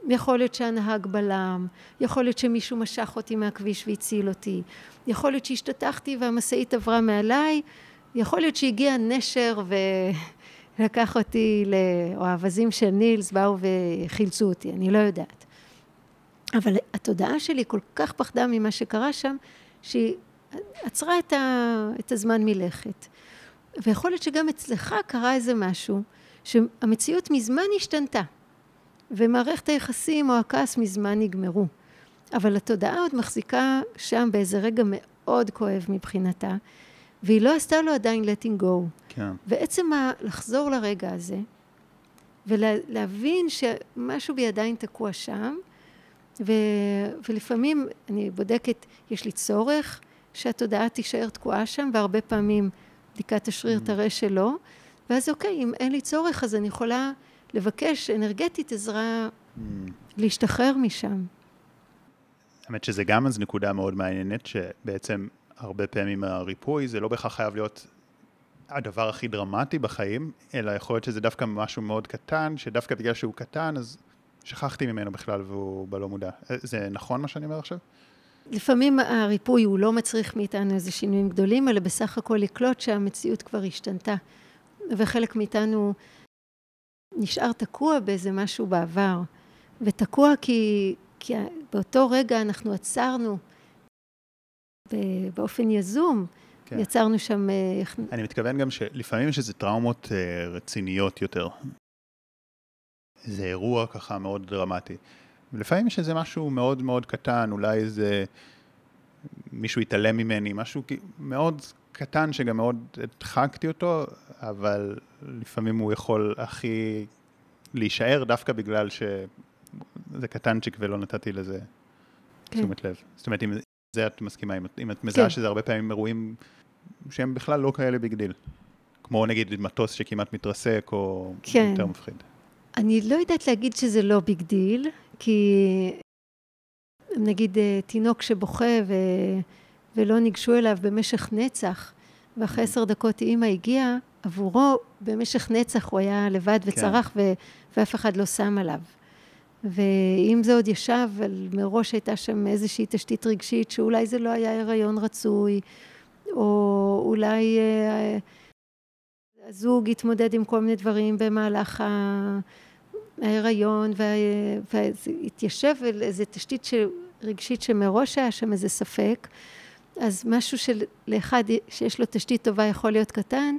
יכול להיות שהנהג בלם, יכול להיות שמישהו משך אותי מהכביש והציל אותי, יכול להיות שהשתתחתי והמשאית עברה מעליי, יכול להיות שהגיע נשר ו... לקח אותי, או האווזים של נילס באו וחילצו אותי, אני לא יודעת. אבל התודעה שלי כל כך פחדה ממה שקרה שם, שהיא עצרה את, ה, את הזמן מלכת. ויכול להיות שגם אצלך קרה איזה משהו, שהמציאות מזמן השתנתה, ומערכת היחסים או הכעס מזמן נגמרו. אבל התודעה עוד מחזיקה שם באיזה רגע מאוד כואב מבחינתה, והיא לא עשתה לו עדיין letting go. כן. ועצם ה- לחזור לרגע הזה, ולהבין שמשהו בי עדיין תקוע שם, ו, ולפעמים אני בודקת, יש לי צורך שהתודעה תישאר תקועה שם, והרבה פעמים בדיקת השריר mm. תראה שלא, ואז אוקיי, אם אין לי צורך, אז אני יכולה לבקש אנרגטית עזרה mm. להשתחרר משם. האמת שזה גם אז נקודה מאוד מעניינת, שבעצם הרבה פעמים הריפוי זה לא בהכרח חייב להיות הדבר הכי דרמטי בחיים, אלא יכול להיות שזה דווקא משהו מאוד קטן, שדווקא בגלל שהוא קטן, אז שכחתי ממנו בכלל והוא בלא מודע. זה נכון מה שאני אומר עכשיו? לפעמים הריפוי הוא לא מצריך מאיתנו איזה שינויים גדולים, אלא בסך הכל לקלוט שהמציאות כבר השתנתה. וחלק מאיתנו נשאר תקוע באיזה משהו בעבר. ותקוע כי, כי באותו רגע אנחנו עצרנו באופן יזום. כן. יצרנו שם... אה, אני מתכוון גם שלפעמים יש איזה טראומות אה, רציניות יותר. זה אירוע ככה מאוד דרמטי. ולפעמים יש איזה משהו מאוד מאוד קטן, אולי איזה מישהו התעלם ממני, משהו מאוד קטן שגם מאוד הדחקתי אותו, אבל לפעמים הוא יכול הכי להישאר דווקא בגלל שזה קטנצ'יק ולא נתתי לזה כן. תשומת לב. זאת אומרת, אם זה את מסכימה, אם, אם את מזהה כן. שזה הרבה פעמים אירועים שהם בכלל לא כאלה big deal. כמו נגיד מטוס שכמעט מתרסק, או כן. יותר מפחיד. אני לא יודעת להגיד שזה לא big deal, כי נגיד אה, תינוק שבוכה ו... ולא ניגשו אליו במשך נצח, ואחרי עשר דקות אימא הגיעה, עבורו במשך נצח הוא היה לבד כן. וצרח כן. ו... ואף אחד לא שם עליו. ואם זה עוד ישב, מראש הייתה שם איזושהי תשתית רגשית שאולי זה לא היה הריון רצוי, או אולי אה, הזוג התמודד עם כל מיני דברים במהלך ההיריון, והתיישב על איזו תשתית רגשית שמראש היה שם איזה ספק, אז משהו שלאחד שיש לו תשתית טובה יכול להיות קטן,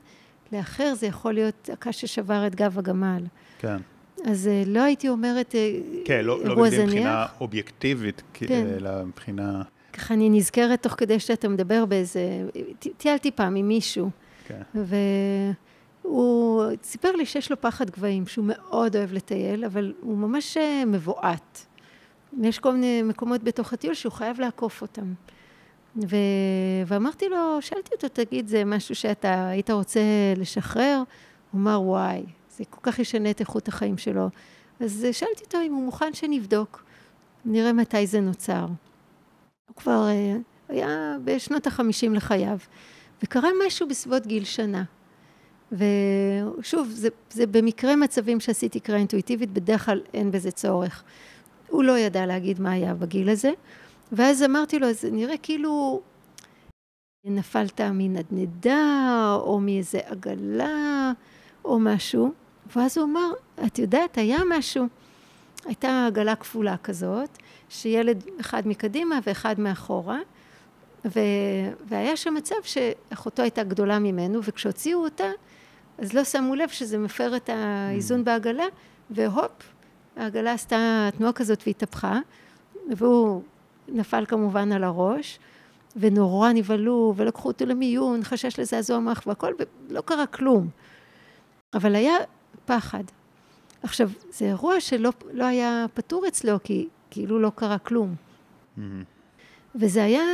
לאחר זה יכול להיות הקש ששבר את גב הגמל. כן. אז אה, לא הייתי אומרת אה, כן, לא, לא אירוע זניח. כן, לא מבחינה אובייקטיבית, כן. אלא מבחינה... ככה אני נזכרת תוך כדי שאתה מדבר באיזה... טיילתי פעם עם מישהו. כן. והוא סיפר לי שיש לו פחד גבהים, שהוא מאוד אוהב לטייל, אבל הוא ממש אה, מבועת. יש כל מיני מקומות בתוך הטיול שהוא חייב לעקוף אותם. ו... ואמרתי לו, שאלתי אותו, תגיד, זה משהו שאתה היית רוצה לשחרר? הוא אמר, וואי, זה כל כך ישנה את איכות החיים שלו. אז שאלתי אותו אם הוא מוכן שנבדוק, נראה מתי זה נוצר. הוא כבר אה, היה בשנות החמישים לחייו, וקרה משהו בסביבות גיל שנה. ושוב, זה, זה במקרה מצבים שעשיתי קריאה אינטואיטיבית, בדרך כלל אין בזה צורך. הוא לא ידע להגיד מה היה בגיל הזה, ואז אמרתי לו, זה נראה כאילו נפלת מנדנדה, או מאיזה עגלה, או משהו, ואז הוא אמר, את יודעת, היה משהו. הייתה עגלה כפולה כזאת, שילד אחד מקדימה ואחד מאחורה, ו... והיה שם מצב שאחותו הייתה גדולה ממנו, וכשהוציאו אותה, אז לא שמו לב שזה מפר את האיזון mm. בעגלה, והופ, העגלה עשתה תנועה כזאת והתהפכה, והוא נפל כמובן על הראש, ונורא נבהלו, ולקחו אותו למיון, חשש לזעזוע מח והכל, ולא קרה כלום. אבל היה פחד. עכשיו, זה אירוע שלא לא היה פתור אצלו, כי כאילו לא קרה כלום. Mm-hmm. וזה היה,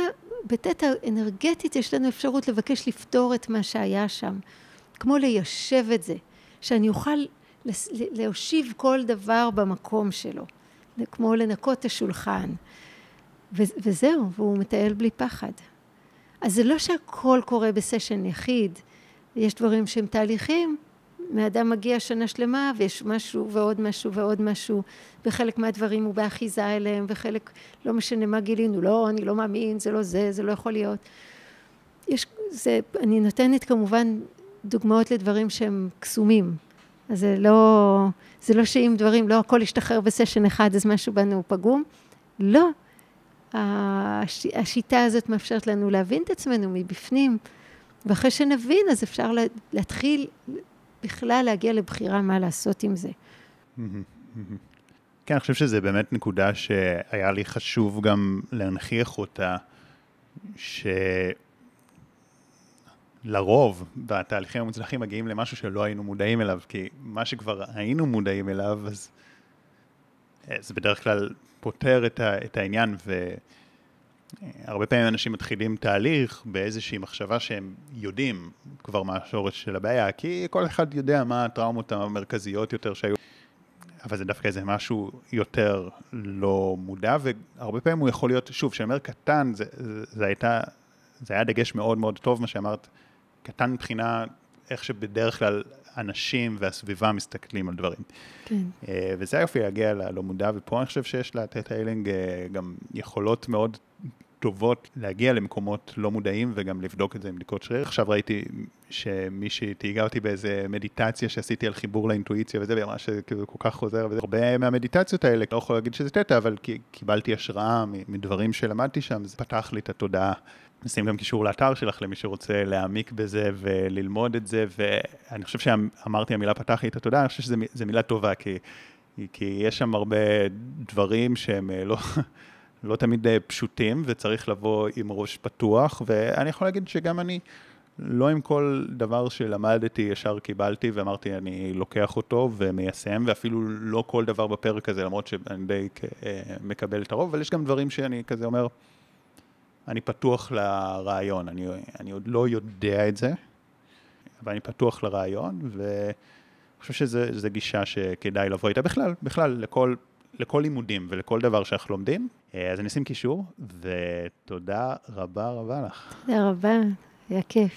בתטא אנרגטית יש לנו אפשרות לבקש לפתור את מה שהיה שם. כמו ליישב את זה, שאני אוכל להושיב כל דבר במקום שלו, כמו לנקות את השולחן. וזהו, והוא מטייל בלי פחד. אז זה לא שהכל קורה בסשן יחיד, יש דברים שהם תהליכים, מאדם מגיע שנה שלמה ויש משהו ועוד משהו ועוד משהו, וחלק מהדברים הוא באחיזה אליהם, וחלק לא משנה מה גילינו, לא, אני לא מאמין, זה לא זה, זה לא יכול להיות. יש, זה, אני נותנת כמובן דוגמאות לדברים שהם קסומים. אז זה לא, זה לא שאם דברים, לא הכל ישתחרר בסשן אחד אז משהו בנו פגום. לא. הש, השיטה הזאת מאפשרת לנו להבין את עצמנו מבפנים, ואחרי שנבין אז אפשר להתחיל בכלל להגיע לבחירה מה לעשות עם זה. כן, אני חושב שזה באמת נקודה שהיה לי חשוב גם להנכיח אותה, ש... לרוב בתהליכים המוצלחים מגיעים למשהו שלא היינו מודעים אליו, כי מה שכבר היינו מודעים אליו, אז אה, זה בדרך כלל פותר את, ה, את העניין, והרבה פעמים אנשים מתחילים תהליך באיזושהי מחשבה שהם יודעים כבר מה השורש של הבעיה, כי כל אחד יודע מה הטראומות המרכזיות יותר שהיו. אבל זה דווקא איזה משהו יותר לא מודע, והרבה פעמים הוא יכול להיות, שוב, כשאני אומר קטן, זה, זה, זה הייתה, זה היה דגש מאוד מאוד טוב מה שאמרת, קטן מבחינה איך שבדרך כלל אנשים והסביבה מסתכלים על דברים. כן. אה, וזה היופי להגיע ללא מודע, ופה אני חושב שיש לתת איילינג אה, גם יכולות מאוד טובות להגיע למקומות לא מודעים וגם לבדוק את זה עם בדיקות שריר. עכשיו ראיתי שמישהי תהיגה אותי באיזה מדיטציה שעשיתי על חיבור לאינטואיציה וזה, והיא אמרה שזה כל כך חוזר, והרבה מהמדיטציות האלה, לא יכול להגיד שזה תטא, אבל קיבלתי השראה מדברים שלמדתי שם, זה פתח לי את התודעה. נשים גם קישור לאתר שלך למי שרוצה להעמיק בזה וללמוד את זה, ואני חושב שאמרתי המילה פתח לי את התודעה, אני חושב שזו מילה טובה, כי, כי יש שם הרבה דברים שהם אה, לא, לא תמיד אה, פשוטים, וצריך לבוא עם ראש פתוח, ואני יכול להגיד שגם אני, לא עם כל דבר שלמדתי ישר קיבלתי ואמרתי אני לוקח אותו ומיישם ואפילו לא כל דבר בפרק הזה למרות שאני די אה, מקבל את הרוב אבל יש גם דברים שאני כזה אומר אני פתוח לרעיון, אני, אני עוד לא יודע את זה, אבל אני פתוח לרעיון, ואני חושב שזו גישה שכדאי לבוא איתה בכלל, בכלל, לכל, לכל לימודים ולכל דבר שאנחנו לומדים. אה, אז אני אשים קישור, ותודה רבה רבה לך. תודה רבה, היה כיף.